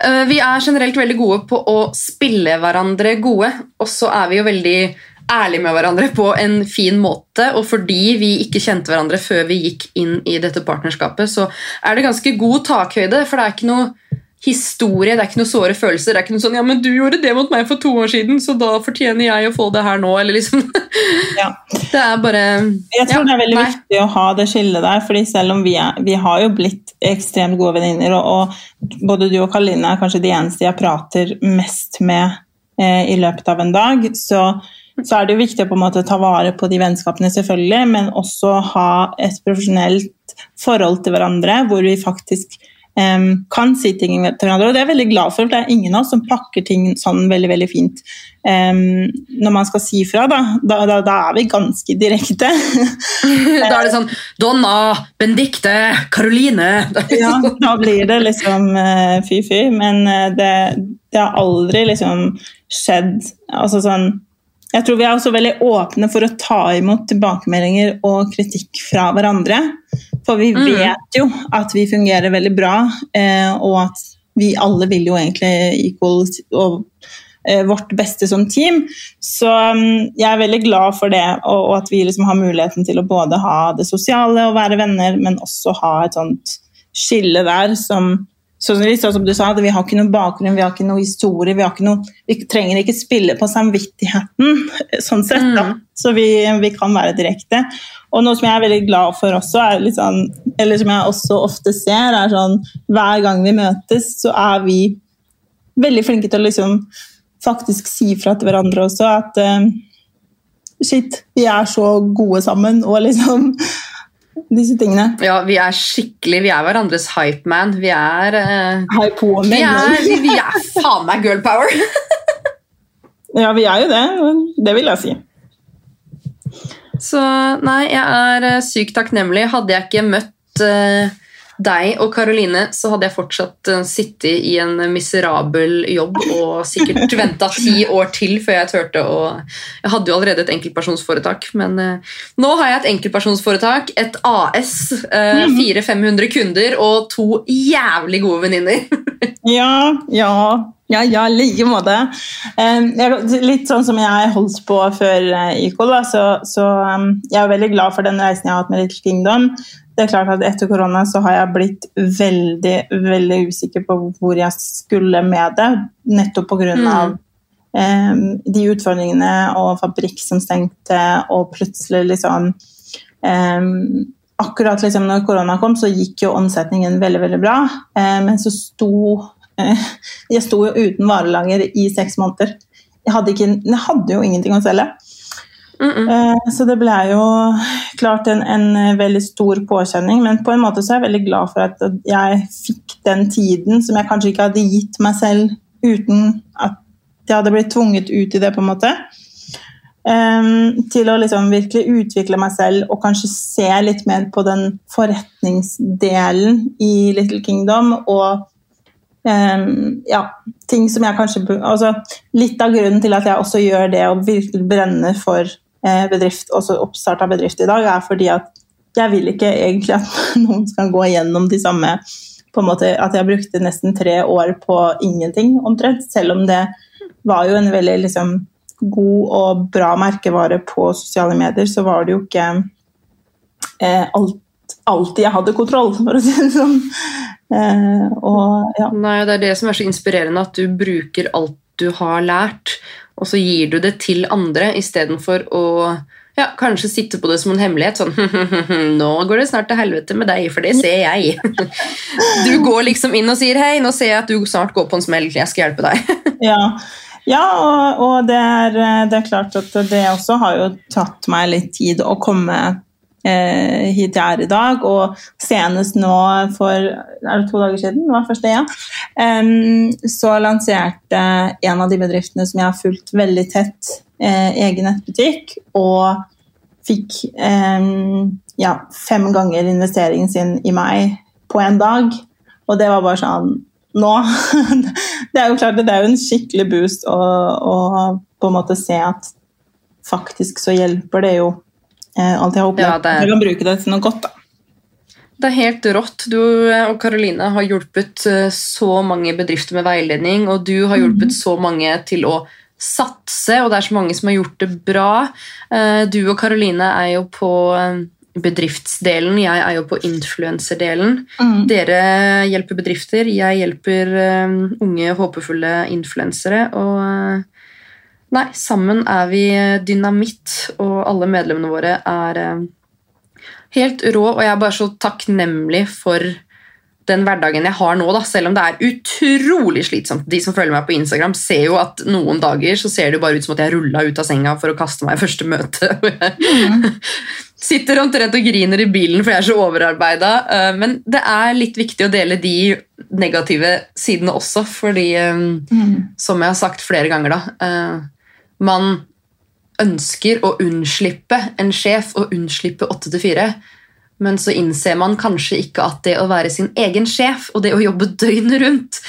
Uh, vi er generelt veldig gode på å spille hverandre gode, og så er vi jo veldig ærlige med hverandre på en fin måte. Og fordi vi ikke kjente hverandre før vi gikk inn i dette partnerskapet, så er det ganske god takhøyde, for det er ikke noe historie, det er ikke noe såre følelser. Det er ikke noe sånn 'ja, men du gjorde det mot meg for to år siden, så da fortjener jeg å få det her nå', eller liksom. Ja. [LAUGHS] Det er bare Jeg tror Ja, det er veldig nei. viktig å ha det skillet der, fordi selv om vi, er, vi har jo blitt ekstremt gode venninner, og, og både du og Karoline er kanskje de eneste jeg prater mest med eh, i løpet av en dag, så, så er det jo viktig å på en måte ta vare på de vennskapene selvfølgelig, men også ha et profesjonelt forhold til hverandre, hvor vi faktisk um, kan si ting til hverandre, og det er jeg veldig glad for, for det er ingen av oss som pakker ting sånn veldig, veldig fint. Um, når man skal si fra, da, da, da, da er vi ganske direkte. [LAUGHS] Da er det sånn Donna, Benedicte, Karoline [LAUGHS] ja, da blir det liksom eh, fy-fy, men eh, det, det har aldri liksom skjedd altså sånn, Jeg tror vi er også veldig åpne for å ta imot tilbakemeldinger og kritikk fra hverandre. For vi Mm. vet jo at vi fungerer veldig bra, eh, og at vi alle vil jo egentlig equal og eh, vårt beste som team. Så mm, jeg er veldig glad for det, og, og at vi liksom har muligheten til å både ha det sosiale og være venner, men også ha et sånt skille der som sånn sånn som du sa, at Vi har ikke noe bakgrunn, vi har ikke noe historie. Vi, har ikke noe, vi trenger ikke spille på samvittigheten, [LAUGHS] sånn sett. da. Mm. Så vi, vi kan være direkte. Og noe som jeg er veldig glad for også, er sånn, eller som jeg også ofte ser, er sånn hver gang vi møtes, så er vi veldig flinke til å liksom faktisk si fra til hverandre også at uh, shit, vi er så gode sammen, og liksom disse tingene. Ja, vi er skikkelig Vi er hverandres hypeman. Vi er uh, Hei på vi er, vi, er faen meg girl power! [LAUGHS] Ja, vi er jo det. Det vil jeg si. Så nei, jeg er eh, sykt takknemlig. Hadde jeg ikke møtt eh, deg og Karoline, så hadde jeg fortsatt uh, sittet i en miserabel jobb og sikkert venta ti år til før jeg turte å Jeg hadde jo allerede et enkeltpersonsforetak, men eh, nå har jeg et enkeltpersonsforetak, et AS, uh, 400-500 kunder og to jævlig gode venninner. [LAUGHS] Ja, ja, ja, ja, i like måte. Um, litt sånn som jeg holdt på før IKOL, så, så um, jeg er veldig glad for den reisen jeg har hatt med Little Kingdom. Det er klart at Etter korona så har jeg blitt veldig veldig usikker på hvor jeg skulle med det. Nettopp pga. Mm. av um, de utfordringene og fabrikk som stengte, og plutselig liksom um, Akkurat liksom når korona kom, så gikk jo omsetningen veldig veldig bra. um, men så sto eh, Jeg sto jo uten varelager i seks måneder. Jeg hadde, ikke, jeg hadde jo ingenting å selge. Mm -mm. Eh, så det ble jo klart en, en veldig stor påkjenning. Men på en måte så er jeg veldig glad for at jeg fikk den tiden som jeg kanskje ikke hadde gitt meg selv uten at jeg hadde blitt tvunget ut i det, på en måte. Um, til å liksom virkelig utvikle meg selv og kanskje se litt mer på den forretningsdelen i Little Kingdom. Og em, ja, ting som jeg kanskje altså, Litt av grunnen til at jeg også gjør det og virkelig brenner for eh, bedrift, også oppstart av bedrift i dag, er fordi at jeg vil ikke egentlig at [LAUGHS] noen skal gå igjennom de samme på en måte At jeg brukte nesten tre år på ingenting, omtrent. Selv om det var jo en veldig liksom, god og bra merkevare på sosiale medier, så var det jo ikke eh, alt, alltid jeg hadde kontroll, for å si det sånn. Eh, og ja. Nei, Det er det som er så inspirerende, at du bruker alt du har lært, og så gir du det til andre istedenfor å ja, kanskje sitte på det som en hemmelighet. Sånn [LAUGHS] Nå går det snart til helvete med deg, for det ser jeg. [LAUGHS] Du går liksom inn og sier hei, nå ser jeg at du snart går på en smell, jeg skal hjelpe deg. [LAUGHS] Ja, ja og, og det, er, det er klart at det også har jo tatt meg litt tid å komme eh, hit jeg er i dag. Og senest nå for er det to dager siden, det var første, ja, em, så lanserte en av de bedriftene som jeg har fulgt veldig tett, eh, egen nettbutikk. Og fikk ja, fem ganger investeringen sin i meg på en dag. Og det var bare sånn nå [LAUGHS] Det er jo klart det er jo en skikkelig boost å, å på en måte se at faktisk så hjelper det jo eh, alt jeg har opplevd. Ja, det Jeg kan bruke det til noe godt, da. Det er helt rått. Du og Karoline har hjulpet eh, så mange bedrifter med veiledning, og du har hjulpet så mange til å satse, og det er så mange som har gjort det bra. Eh, Du og Karoline er jo på eh, bedriftsdelen. Jeg er jo på influenserdelen. Mm. Dere hjelper bedrifter, jeg hjelper eh, unge, håpefulle influensere. Og eh, nei, sammen er vi dynamitt, og alle medlemmene våre er eh, helt rå. Og jeg er bare så takknemlig for den hverdagen jeg har nå, da, selv om det er utrolig slitsomt. De som følger meg på Instagram, ser jo at noen dager så ser det bare ut som at jeg rulla ut av senga for å kaste meg i første møte. Mm. [LAUGHS] Sitter omtrent og griner i bilen for jeg er så overarbeida. eh, Men det er litt viktig å dele de negative sidene også, fordi eh, Mm. som jeg har sagt flere ganger, da Man ønsker å unnslippe en sjef og unnslippe 8 til 4. Men så innser man kanskje ikke at det å være sin egen sjef og det å jobbe døgnet rundt,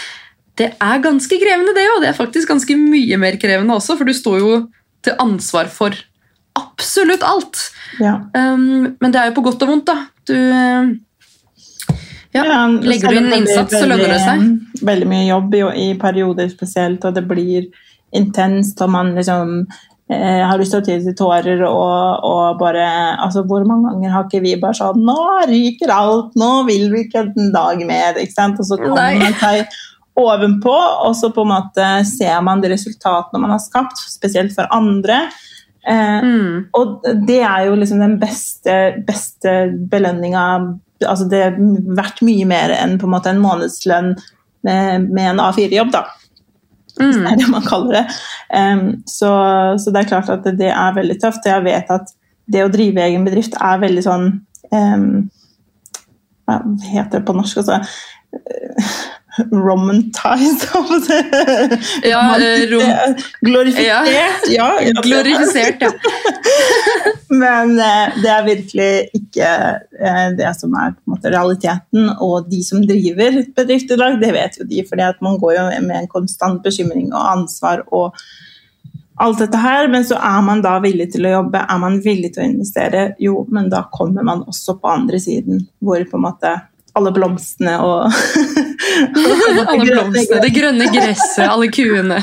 det er ganske krevende, det òg. Det er faktisk ganske mye mer krevende også, for du står jo til ansvar for absolutt alt. Ja. Um, men det er jo på godt og vondt, da. Du ja, Ja, Legger du inn innsats, så lønner det seg. Veldig mye jobb i, i perioder spesielt, og det blir intenst, og man liksom eh, har lyst til å til tårer og, og bare altså Hvor mange ganger har ikke vi bare sånn Nå ryker alt, nå vil vi ikke en dag mer. ikke sant? Og så kommer Nei. man seg ovenpå, og så på en måte ser man de resultatene man har skapt, spesielt for andre. Eh, Mm. og det er jo liksom den beste, beste belønninga altså Det er verdt mye mer enn på en måte en månedslønn med, med en A4-jobb, da. Mm. Det [LAUGHS] er det man kaller det. Um, så, så det er klart at det, er veldig tøft. Jeg vet at det å drive egen bedrift er veldig sånn um, Hva heter det på norsk? Altså, [LAUGHS] romantized. Ja, eh, rom- [LAUGHS] Glorifisert. Ja. ja, Glorifisert, ja. Men eh, det er virkelig ikke eh, det som er på en måte realiteten. Og de som driver bedrift i dag, det vet jo de, for man går jo med en konstant bekymring og ansvar og alt dette her. Men så er man da villig til å jobbe, er man villig til å investere, jo, men da kommer man også på andre siden, hvor på en måte alle blomstene og [LAUGHS] Alle blomstene, det grønne gresset, alle kuene.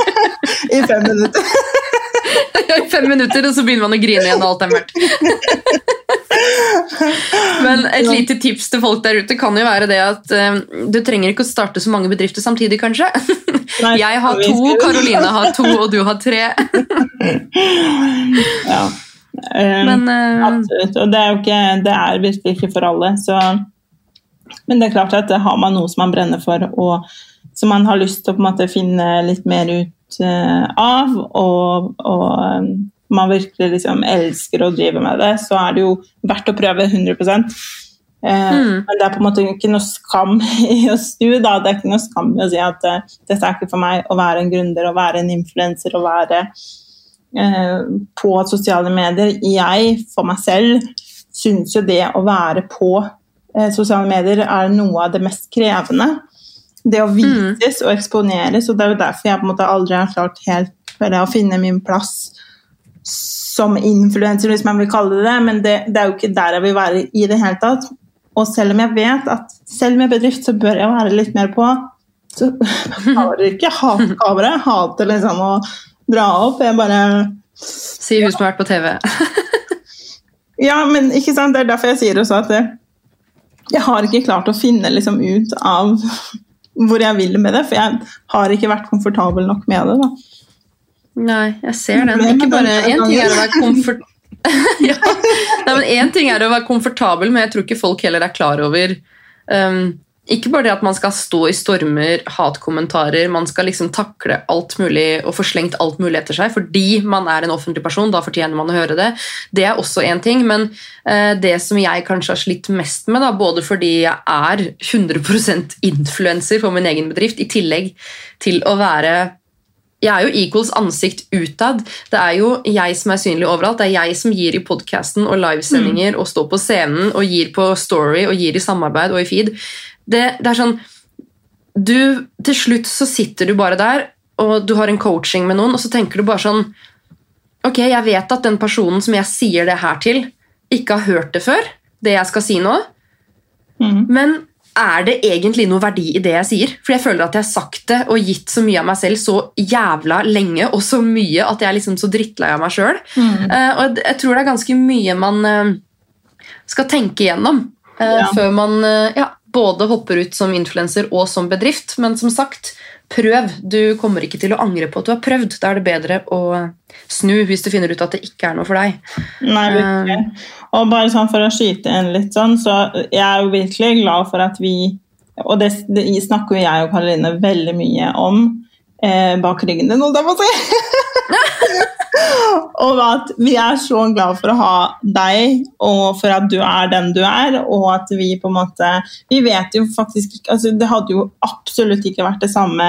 [LAUGHS] I fem minutter. [LAUGHS] I fem minutter, og så begynner man å grine igjen, og alt er mørkt. Men et lite tips til folk der ute kan jo være det at eh, du trenger ikke å starte så mange bedrifter samtidig, kanskje. [LAUGHS] Nei, Jeg har to, Karoline har to, og du har tre. [LAUGHS] Ja. Um, Men eh, Absolutt. Og det er jo ikke, det er virkelig ikke for alle. Så, men det er klart at har man noe som man brenner for, og som man har lyst til å måte finne litt mer ut eh, av, og, og man virkelig liksom elsker å drive med det, så er det jo verdt å prøve 100 eh, Mm. Men det er på en måte ikke noe skam [LAUGHS] i å snu. Da. Det er ikke noe skam i å si at uh, dette er ikke for meg å være en gründer, å være en influenser, å være uh, på sosiale medier. Jeg, for meg selv, syns jo det å være på uh, sosiale medier er noe av det mest krevende. Det å vises og eksponeres, og det er jo derfor jeg på en måte aldri har klart helt å finne min plass som influenser, hvis man vil kalle det det, men det, det er jo ikke der jeg vil være i det hele tatt. Og selv om jeg vet at selv med bedrift så bør jeg være litt mer på, så [LAUGHS] har jeg ikke hatt kamera. Jeg hater liksom å dra opp. Jeg bare Si hun som har vært på TV. [LAUGHS] Ja, men ikke sant? det er derfor jeg sier også at jeg har ikke klart å finne liksom ut av hvor jeg vil med det, for jeg har ikke vært komfortabel nok med det. da. Nei, jeg ser den. Ikke bare Én ting er å være [LAUGHS] komfort... [LAUGHS] ja. Nei, men en ting er å være komfortabel, men jeg tror ikke folk heller er klar over um, Ikke bare det at man skal stå i stormer, hatkommentarer, man skal liksom takle alt mulig og få slengt alt mulig etter seg fordi man er en offentlig person. Da fortjener man å høre det. Det er også én ting, men uh, det som jeg kanskje har slitt mest med, da, både fordi jeg er 100% influenser for min egen bedrift, i tillegg til å være jeg er jo Equals ansikt utad. Det er jo jeg som er synlig overalt. Det er jeg som gir i podkasten og livesendinger og står på scenen og gir på Story og gir i samarbeid og i feed. Det, det er sånn du, Til slutt så sitter du bare der, og du har en coaching med noen, og så tenker du bare sånn Ok, jeg vet at den personen som jeg sier det her til, ikke har hørt det før, det jeg skal si nå. mm. Men er det egentlig noe verdi i det jeg sier? For jeg føler at jeg har sagt det og gitt så mye av meg selv så jævla lenge, og så mye at jeg er liksom så drittlei av meg sjøl. Mhm. og jeg tror det er ganske mye man eh, skal tenke igjennom eh, Ja. før man eh, ja, både hopper ut som influenser og som bedrift. Men som sagt, prøv. Du kommer ikke til å angre på at du har prøvd. Da er det bedre å snu hvis du finner ut at det ikke er noe for deg. Nei, virkelig. Og bare sånn for å skyte inn litt sånn, så jeg er jo virkelig glad for at vi Og det, det snakker jo jeg og Karoline veldig mye om eh, bak ryggen din, holdt jeg på å si. [LAUGHS] og at vi er så glad for å ha deg, og for at du er den du er, og at vi på en måte Vi vet jo faktisk ikke altså Det hadde jo absolutt ikke vært det samme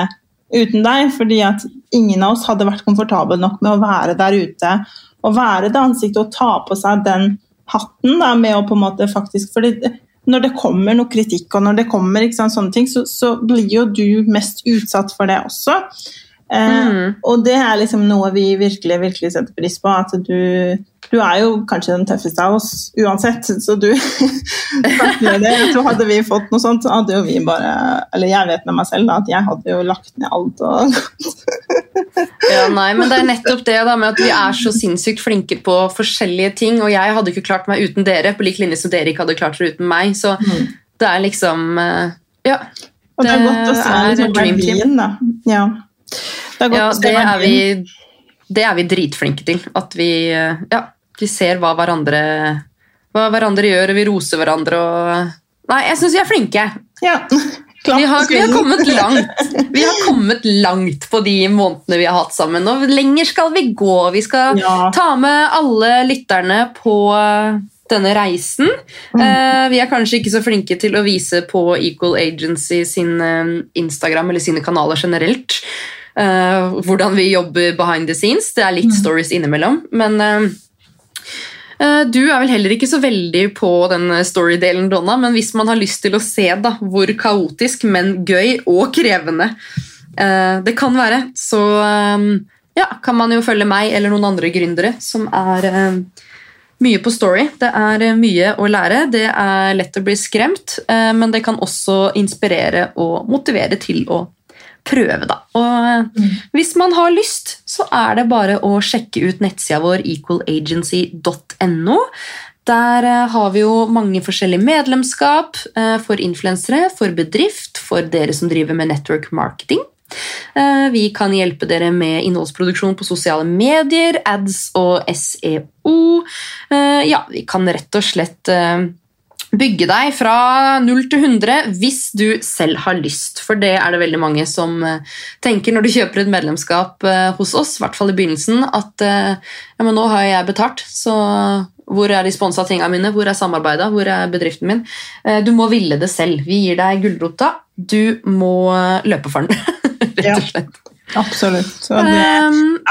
uten deg, fordi at ingen av oss hadde vært komfortabel nok med å være der ute og være det ansiktet og ta på seg den hatten da, med å på en måte faktisk fordi når det kommer noe kritikk og når det kommer sant, sånne ting, så, så blir jo du mest utsatt for det også. Eh, Mm. og det er liksom noe vi virkelig virkelig setter pris på. At du, du er jo kanskje den tøffeste av oss uansett, så du [LAUGHS] tror Hadde vi fått noe sånt, så hadde jo vi bare Eller jeg vet med meg selv da, at jeg hadde jo lagt ned alt. og Ja, nei, men Det er nettopp det da, med at vi er så sinnssykt flinke på forskjellige ting. Og jeg hadde ikke klart meg uten dere, på lik linje som dere ikke hadde klart dere uten meg. Så Mm. det er liksom eh, Ja. Og det er Det godt å se er liksom, verdien, da. Ja. Det ja det, er vi, det er vi dritflinke til. At vi, eh, ja, vi ser hva hverandre, hva hverandre gjør, og vi roser hverandre. Og... Nei, jeg syns vi er flinke. Ja. Vi har, vi har kommet langt Vi har kommet langt på de månedene vi har hatt sammen. Og lenger skal vi gå. Vi skal Ja. ta med alle lytterne på denne reisen. Mm. vi er kanskje ikke så flinke til å vise på Equal Agency sin eh, Instagram eller sine kanaler generelt. Eh, hvordan vi jobber behind the scenes. Det er litt stories innimellom. Men eh, du er vel heller ikke så veldig på den story-delen, Donna, men hvis man har lyst til å se da, hvor kaotisk, men gøy og krevende det kan være, så ja, kan man jo følge meg eller noen andre gründere som er mye på story. Det er mye å lære. Det er lett å bli skremt, men det kan også inspirere og motivere til å prøve, da. Og eh, hvis man har lyst, så er det bare å sjekke ut nettsida vår equalagency.no. Der eh, har vi jo mange forskjellige medlemskap eh, for influensere, for bedrift, for dere som driver med network marketing. Eh, Vi kan hjelpe dere med innholdsproduksjon på sosiale medier, ads og SEO. Ja, vi kan rett og slett bygge deg fra 0 til 100 hvis du selv har lyst. For det er det veldig mange som eh, tenker når du kjøper et medlemskap eh, hos oss, i hvert fall i begynnelsen, at eh, ja, men nå har jeg betalt, så hvor er de sponsa tinga mine? Hvor er samarbeidet? Hvor er bedriften min? Du må ville det selv. Vi gir deg gulrota. Du må løpe for den, [LAUGHS] rett og slett. Absolutt. Så det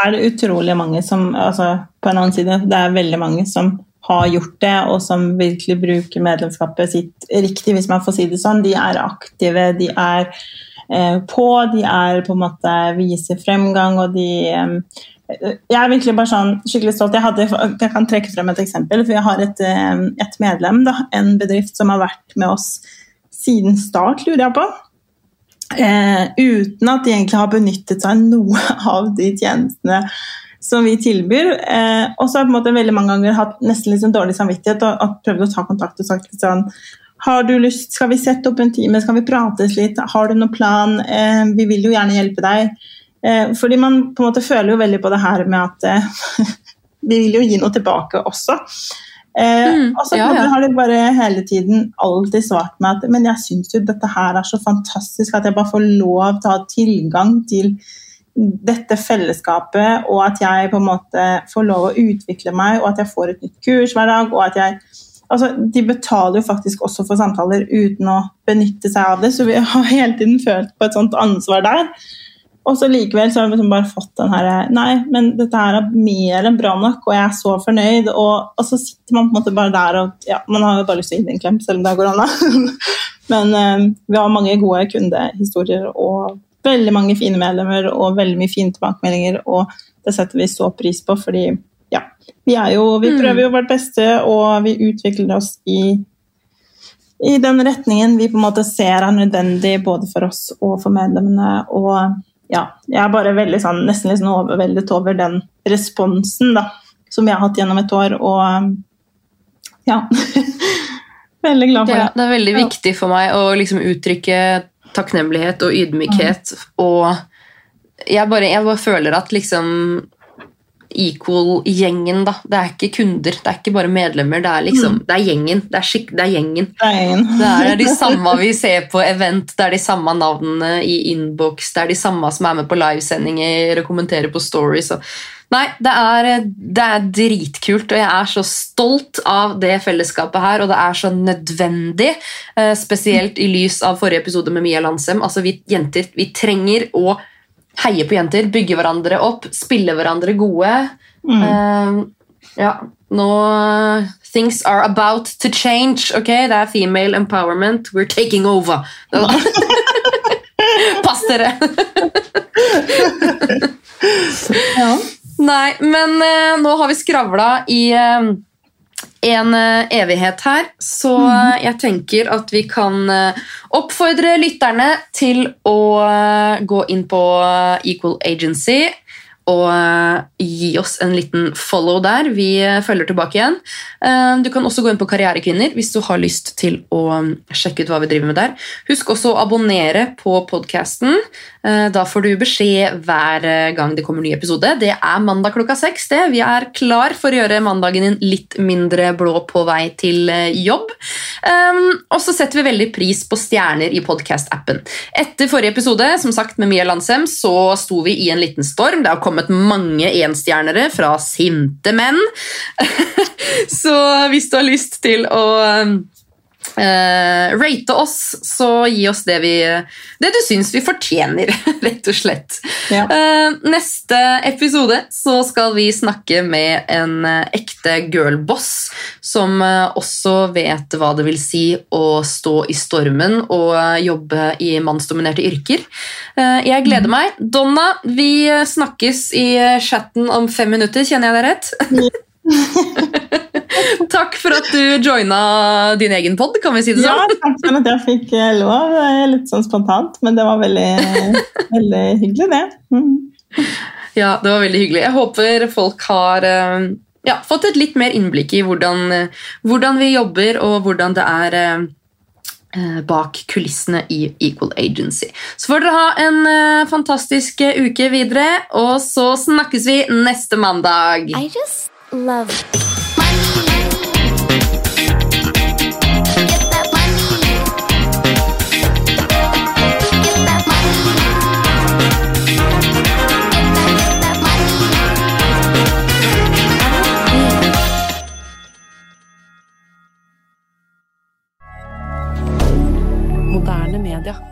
er utrolig mange som altså, På en annen side, det er veldig mange som har gjort det, og som virkelig bruker medlemskapet sitt riktig, hvis man får si det sånn. De er aktive, de er eh, på, de er på en måte viser fremgang, og de eh, jeg er virkelig bare sånn skikkelig stolt. Jeg, hadde, jeg kan trekke frem et eksempel. for Jeg har et, eh, et medlem, da, en bedrift som har vært med oss siden start, lurer jeg på. Eh, uten at de egentlig har benyttet seg noe av de tjenestene som vi tilbyr. Eh, og så har jeg på en måte veldig mange ganger hatt nesten sånn dårlig samvittighet og, og prøvd å ta kontakt og sagt sånn Har du lyst, skal vi sette opp en time, skal vi prates litt, har du noen plan? Eh, vi vil jo gjerne hjelpe deg. Eh, fordi man på en måte føler jo veldig på det her med at eh, [LAUGHS] vi vil jo gi noe tilbake også. Eh, Mm, og så ja, ja. har de bare hele tiden alltid svart meg at men jeg syns jo dette her er så fantastisk at jeg bare får lov til å ha tilgang til dette fellesskapet, og at jeg på en måte får lov å utvikle meg, og at jeg får et nytt kurs hver dag. og at jeg Altså, de betaler jo faktisk også for samtaler uten å benytte seg av det, så vi [LAUGHS] har hele tiden følt på et sånt ansvar der. Og så likevel så har vi liksom bare fått den her Nei, men dette her er mer enn bra nok, og jeg er så fornøyd. Og, og så sitter man på en måte bare der og ja, Man har jo bare lyst til å gi en klem, selv om det går an. [LAUGHS] men um, vi har mange gode kundehistorier og veldig mange fine medlemmer og veldig mye fine tilbakemeldinger, og det setter vi så pris på, fordi ja, vi er jo Vi Mm. prøver jo vårt beste, og vi utvikler oss i i den retningen vi på en måte ser er nødvendig både for oss og for medlemmene. Og ja, jeg er bare veldig sånn, nesten litt sånn overveldet over den responsen da, som jeg har hatt gjennom et år. Og ja. [LAUGHS] Veldig glad for Ja, det. det er veldig viktig for meg å liksom uttrykke takknemlighet og ydmykhet. Og jeg bare, jeg bare føler at liksom Equal-gjengen, da. Det er ikke kunder, det er ikke bare medlemmer. Det er liksom, det er gjengen. Det er, skik, det er gjengen. Det er. Det er de samme vi ser på event, det er de samme navnene i innboks, det er de samme som er med på livesendinger og kommenterer på stories. Og Nei, det er, det er dritkult, og jeg er så stolt av det fellesskapet her, og det er så nødvendig, eh, spesielt i lys av forrige episode med Mia Landsem. Altså, vi jenter, vi trenger å heie på jenter, bygge hverandre opp, spille hverandre gode. Mm. Uh, ja, nå Things are about to change, ok? Det er female empowerment. We're taking over. [LAUGHS] Pass dere! [LAUGHS] Ja. Nei, men uh, nå har vi skravla i uh, en eh, evighet her, så eh, jeg tenker at vi kan oppfordre lytterne til å gå inn på Equal Agency og eh, gi oss en liten follow der. Vi eh, følger tilbake igjen. Eh, Du kan også gå inn på Karrierekvinner hvis du har lyst til å mm, sjekke ut hva vi driver med der. Husk også å abonnere på podkasten. Da får du beskjed hver gang det kommer ny episode. Det er mandag klokka seks. det. Vi er klar for å gjøre mandagen din litt mindre blå på vei til jobb. Og så setter vi veldig pris på stjerner i podkast-appen. Etter forrige episode som sagt med Mia Landsem, så sto vi i en liten storm. Det har kommet mange enstjernere fra sinte menn. [LAUGHS] så hvis du har lyst til å eh, rate oss, så gi oss det, vi, det du syns vi fortjener, [LAUGHS] rett og slett. Ja. Uh, neste episode så skal vi snakke med en eh, ekte girlboss som også vet hva det vil si å stå i stormen og jobbe i mannsdominerte yrker. Uh, jeg gleder meg. Donna, vi snakkes i chatten om fem minutter, kjenner jeg deg rett? [LAUGHS] Takk for at du joina din egen pod, kan vi si det Ja, sånn? takk for at jeg fikk eh, lov. Litt sånn spontant, men det var veldig, [LAUGHS] veldig hyggelig, det. Mm. Ja, det var veldig hyggelig. Jeg håper folk har eh, ja, fått et litt mer innblikk i hvordan, eh, hvordan vi jobber, og hvordan det er bak kulissene i Equal Agency. Så får dere ha en fantastisk uke videre, og så snakkes vi neste mandag. love. moderne media.